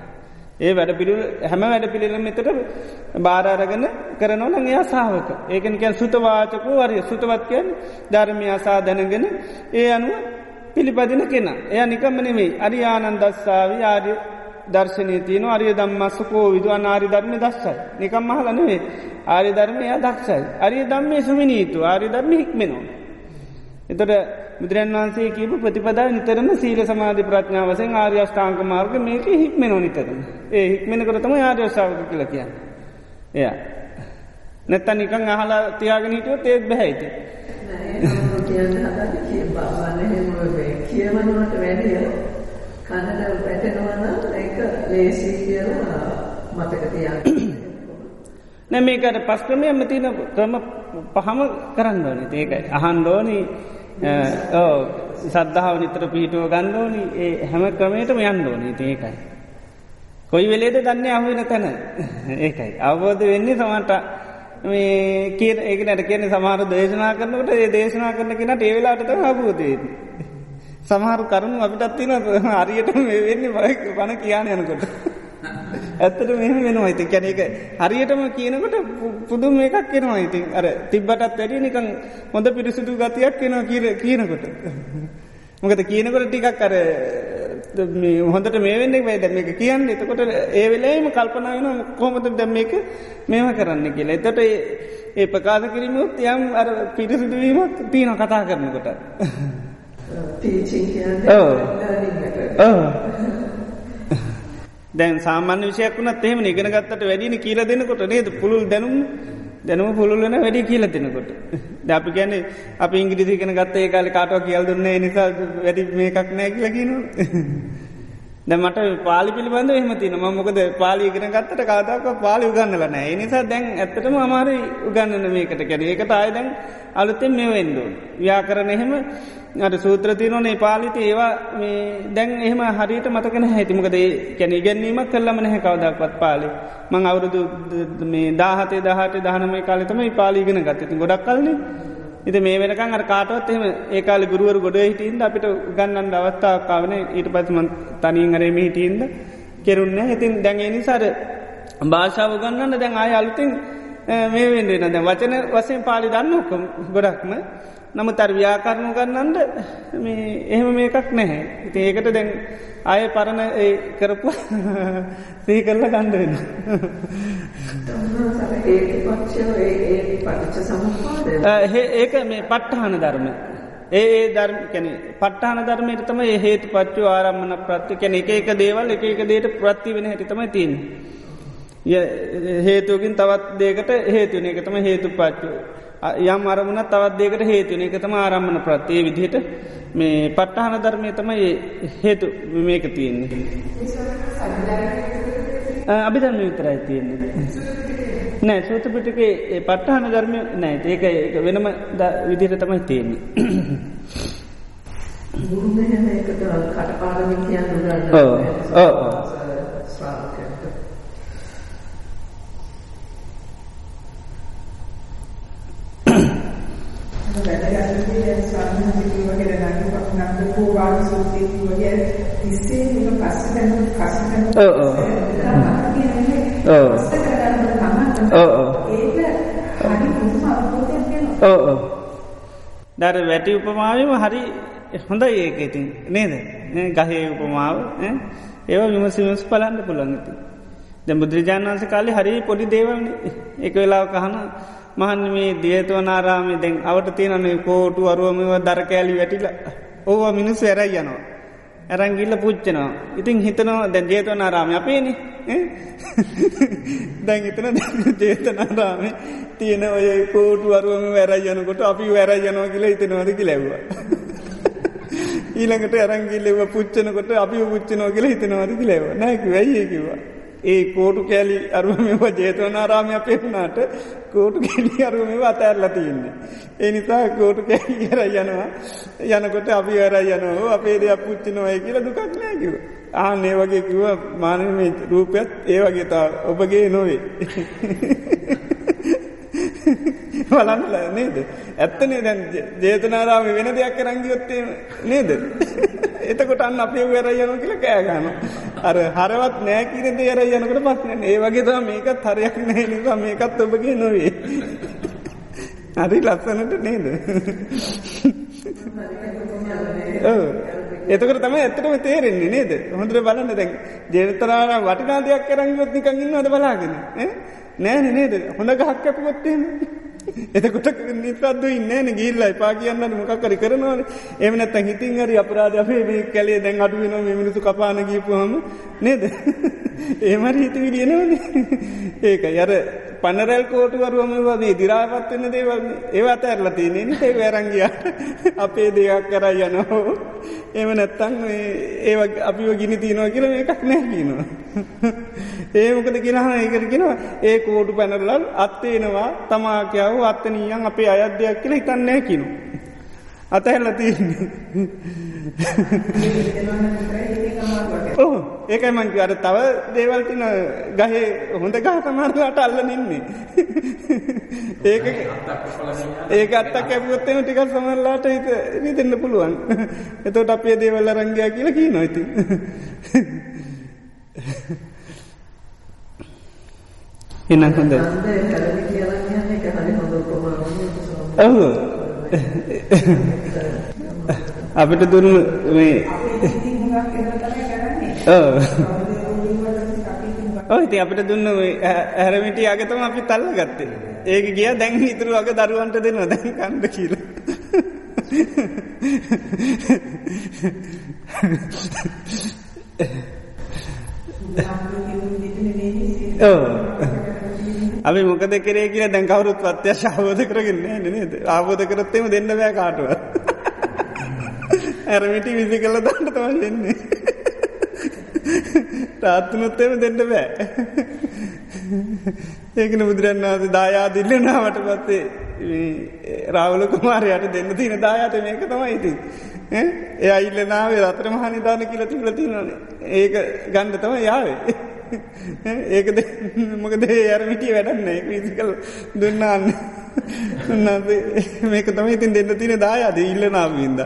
ඒ වැඩ පිළිල් හැම වැඩ පිළිලම එතට බාරාරගෙන කරනවන එයා සාාවක ඒකන කියන් සුතවාචකෝ වරිය සුතවත්කයන් ධර්මයාසා දැනගෙන ඒ අනුව පිළිපදින කෙන. එය නිකම්මනෙමේ අරියානන්දස්සාාව ආර්ය දර්ශනය තියන අරිය දම්මස්සකෝ විදුව ආරි ධර්ම දස්සයි. නිකම් මහලනවේ ආරි ධර්මය දක්ෂයි. අරිය දම්මේ සුමිනීතු. ආරි ධර්ම හික්මෙනවා. එතට බුදුරන් වන්සේ කියපු ප්‍රතිපදා නිතරම සීල සමාධි ප්‍රඥාවසෙන් ආර්යෂ්ඨාංක මාර්ග මේක හික්මෙන නිතරම. ඒ හික්මෙන කරතම ආර්යශාවක කියල කියන්න. එය. නැත්ත නිකං අහලා තියාගෙන හිටුව තේත් බැහැයිති. කියවනට වැඩිය කනට වැටෙනවන ඒක ලේසි කියලා මතක තියන්න. නැ මේකට පස් ක්‍රමයම තියන ක්‍රම පහම කරන්න ඕනි. ඒකයි අහන්ඩෝනී සද්ධාව නිතර පිහිටුව ගණ්ඩෝනි ඒ හැම ක්‍රමයටම යන්න ඕනි. ඒකයි. කොයි වෙලේද දන්න අහුවෙන තැන? ඒකයි. අවබෝධ වෙන්නේ සමට මේ කිය ඒක නැට කියන සමහර දේශනා කරනකට ඒ දේශනා කරන කෙනට ඒවෙලාට අබෝධය. සමහරු කරුණු අපිටත් තින හරියට වෙන්නේ බයි පන කියන්න යනකොට. ඇත්තට මෙහම වෙනවා ඉතින් කැන එක හරියටම කියනකොට පුදුම එකක් කෙනවා ඉතින් අර තිබ්බටත් වැඩිය නිකං හොඳ පිරිසිදු ගතියක් කෙනවා කියනකොට. මොකද කියනකොට ටිකක් අර හොඳට මේ වෙන්න වැයිද මේක කියන්න එතකොට ඒ වෙලේම කල්පනා වෙන කොහොමද දැම් මේක මේම කරන්න කියලා. එතට ඒ ප්‍රකාශ කිරීමත් යම් අර පිරිසිදුවීමක් තියන කතා කරනකොට. දැන් සාමාන්‍ය විෂයක් වුණත් එහෙම ඉගෙන ගත්තට වැඩින කියල දෙනකොට නේද? පුළුල් දැනුම් දැනුම පුළුල්ලන වැඩි කියල දෙනකොට. ද අපි ගැන අප ඉංග්‍රිසිකන ගත්ත ඒ කාල කාටව කියල් දුන්නේ නිසා වැඩි මේකක් නෑ කියලකිනු. දැ මට පාලි පිළිබඳ එහමතින ම මොකද පාලි ඉගෙන ගත්තට කාතාක පාලි උගන්නලන නිසා දැන් ඇත්තටම අමාරි උගන්නන මේකට කැන ඒකට අයදැන් අලුත්තෙන් මේ වෙන්ඩු. ව්‍යා කරන එහෙම අට සූත්‍රතියනොනේ පාලිති ඒවා මේ දැන් එහෙම හරියට මතකන හැතිමකද කැන ඉගැන්වීමක් කල්ලම නැහැ කවදක්වත් පාලි. මං අවුරුදු මේ දාහතේ දහට දහනම කාලතම පාලිගෙන ගත්තති ගොඩක් කල්න්නේ ඉති මේ වෙනකං අර කාටවත් එහෙම ඒකාල ගුරුවර ගොඩ හිටින්ද අපිට ගන්නන්න අවස්ථාවකාවන ඊට පත්ම තනින් අරේම හිටින්ද කෙරුන්න ඉතින් දැන්ගේ නිසාර භාෂාව ගන්නන්න දැන් ආය අලුතින් මේ වෙන්ඩෙන දැ වචන වසයෙන් පාලි දන්න ඔක්කොම ගොඩක්ම. නම තර ව්‍යාකරණු ගන්නන්ට එහෙම මේකක් නැහැ ඉති ඒකට දැන් අය පරණ කරපු සී කරල ගණ්ඩ වෙන ඒක මේ පට්ටහන ධර්ම ඒ ධර්ම කැන පට්ටාන ධර්මයට තම හේතු පච්චු ආරම්මන ප්‍රත්ති කැන එක එක දේවල් එක එක දේට ප්‍රත්ති වෙන හැටිතම තින්. හේතුවකින් තවත් දේකට හේතුවන එක තම හේතු පච්චු. යම් අරමුණ තවත් දේකට හේතුවන එක තම ආරම්මන ප්‍රත්තිය විදිහට මේ පට්ටහන ධර්මය තමයි හේතු මේක තියෙන්නේ. අභිධර්ම විතරයි තියෙන්නේ. නෑ සූත පිටිකේ පට්ටහන ධර්මය නෑ ඒක වෙනම විදිහට තමයි තියෙන්නේ. කියන්න ඕ ඕ වැදගත්කේ ස්වාමීන් වහන්සේ නංගි නංගි පොවාන සූත්‍රයේ වගේ ඉස්සේ නික පස්සේ දැන් පස්සේ දැන් ඔව් ඔව් ඔව් ඔව් ඔව් ඒක හරි පුදුම අවබෝධයක් වෙනවා ඕ දර වැටි උපමාවම හරි හොඳයි ඒක ඉතින්. නේද? ගහේ උපමාව ඒව විමසිමස් පලන්න පුළන්ගති දැ බුදුරජාණන් වන්ස කාලේ හරි පොඩි දේවන එක වෙලා කහන මහන් මේ දියතුවනාරාමි දැන් අවට තියෙනනේ කෝටු අරුවමව දර කෑලි වැටිල ඕවා මිනිස් වැරයි යනවා. ඇරංගිල්ල පුච්චනවා. ඉතින් හිතනවා දැන් ජේතවනාරාම අපේනේ දැන් හිතන ජේතනාරාම තියෙන ඔය කෝටු අරුවම වැරයි යනකොට අපි වැරයි යනවා කියලා හිතනවාදකි ලැව්වා ඊළඟට ඇරංගිල්ලව පුච්චනකොට අපි පුච්චනෝ කියලා හිතනවාදකි ලැව නැක වැයිකිවා ඒ කෝටු කෑලි අරුවම ජේතවනාරාම අපේ වුණාට කෝටු කැලි අරුවම අතඇරල තියන්නේ. ඒ නිසා කෝටු කැලි කර යනවා යනකොට අපි අර යනෝ අපේ දෙයක් පුච්චි නොවයි කියලා දුකක් නෑකිව. ආනේ වගේ කිව මානම රූපයත් ඒ වගේ තා ඔබගේ නොවේ. බලන්නල නේද. ඇත්තනේ දැන් ජේතනාරාම වෙන දෙයක් රංගියොත්තේ නේද. එතකොට අන්න අපේ වැර යන කියල කෑගන. අර හරවත් නෑකින දේර යනකට පස්සන ඒ වගේ තම මේකත් හරයක් නෑ නිසා මේකත් ඔබගේ නොවේ. හරි ලස්සනට නේද. එතකට තම ඇත්තටම තේරෙන්නේ නේද හොඳට බලන්න දැන් ජේතරාර වටිනා දෙයක් කරංගොත් නිකං ඉන්නවද බලාගෙන නෑන නේද හොඳ ගහක් කැපකොත්තේම එතකොට නිතත්ද ඉන්නන ගිල්ල පා කියන්න මොකක්කරි කරනවාන. එමනත් හිතින් හරි අපරාධ අපේ මේ කැලේ දැන් අඩුවෙන මිනිසු කපාන ගීපුහම නේද? ඒමරි හිත විඩියනවන ඒක යර පනරැල් කෝටුවරුවම වගේ දිරාපත්වන්න දේවල් ඒවත් ඇරලා තියනෙ නිතේ වැරංගියට අපේ දෙයක් කර යනහෝ එම නැත්තං ඒ අපි ගිනි තියනවා කියල එකක් නැකිනවා ඒමකද කියෙනහ ඒකරගෙනවා ඒ කෝටු පැනරලල් අත්තේනවා තමාකයාව අත්තනීයන් අපේ අයද්‍යයක් කියල හිතන්නෑ කිනු අතහැල්ල තියන්නේ. ඕ ඒකයි මංක අර තව දේවල්තින ගහේ හොඳ ගහ තමාරලාට අල්ල නින්නේ. ඒක ඒක අත්තක් ඇපුත්තෙන ටිකල් සමරලාට හිත නිතෙන්න්න පුළුවන්. එතෝට අපේ දේවල්ල රංගයා කියල කී නොයිති එන්න හොඳ ඔහු අපිට දුන්න මේ ඔයිති අපිට දුන්න ඇරමිටි අගතම අපි තල්ල ගත්තේ ඒක ගිය දැන් ඉතුරු අග දරුවන්ට දෙනවා. දැන් කණ්ඩ කියල අපි මොකද කරේ කියලා දැන් කවුරුත් පත්‍යය ශාවෝධ කරගන්නේ නේද? ආබෝධ කරත්තෙම දෙන්න බෑ කාටුව ඇරමිටි විසි කළ දන්න තම දෙන්නේ. තාත්තුනොත්තේම දෙන්න බෑ. ඒකන බුදුරන් වස දායාදිල්ලනාවට පත්තේ රාවල කුමාරයට දෙන්න තින දායාත මේක තමයි ඉතින්. එය අයිල්ලනාවේ රතර මහනිධාන කියල තිබලති නොන ඒක ගණ්ඩ තම යාවේ ඒකද මොකද ඇරමිටිය වැඩන්න ඒක විසි කල් දුන්නාන්න උන්නාසේ මේක තම ඉතින් දෙන්න තින දායාද ඉල්ලනාවින්ද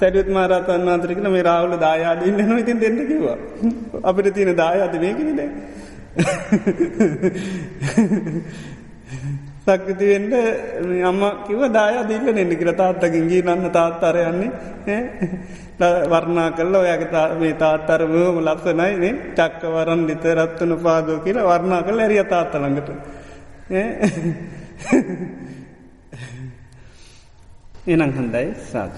සැඩත් මාරතන් අන්තරිකන මේ රාවල දායාද ඉන්න නො ඉතින් දෙන්න කිවා අපිට තියෙන දායාද මේකනද සක්තිවෙන්ට අම්ම කිව දායා දිල්ල නෙන්න කියල. තාත්තකින් ගී නන්න තාත්තරයන්නේ වර්ණා කල්ල ඔයගේ මේ තාත්තරමම ලක්සනයිනේ චක්කවරන් ලිත රත්වන පාදෝ කියලා වර්ණා කල ඇරිය තාත්තළඟට එනං හොඳයි සාධ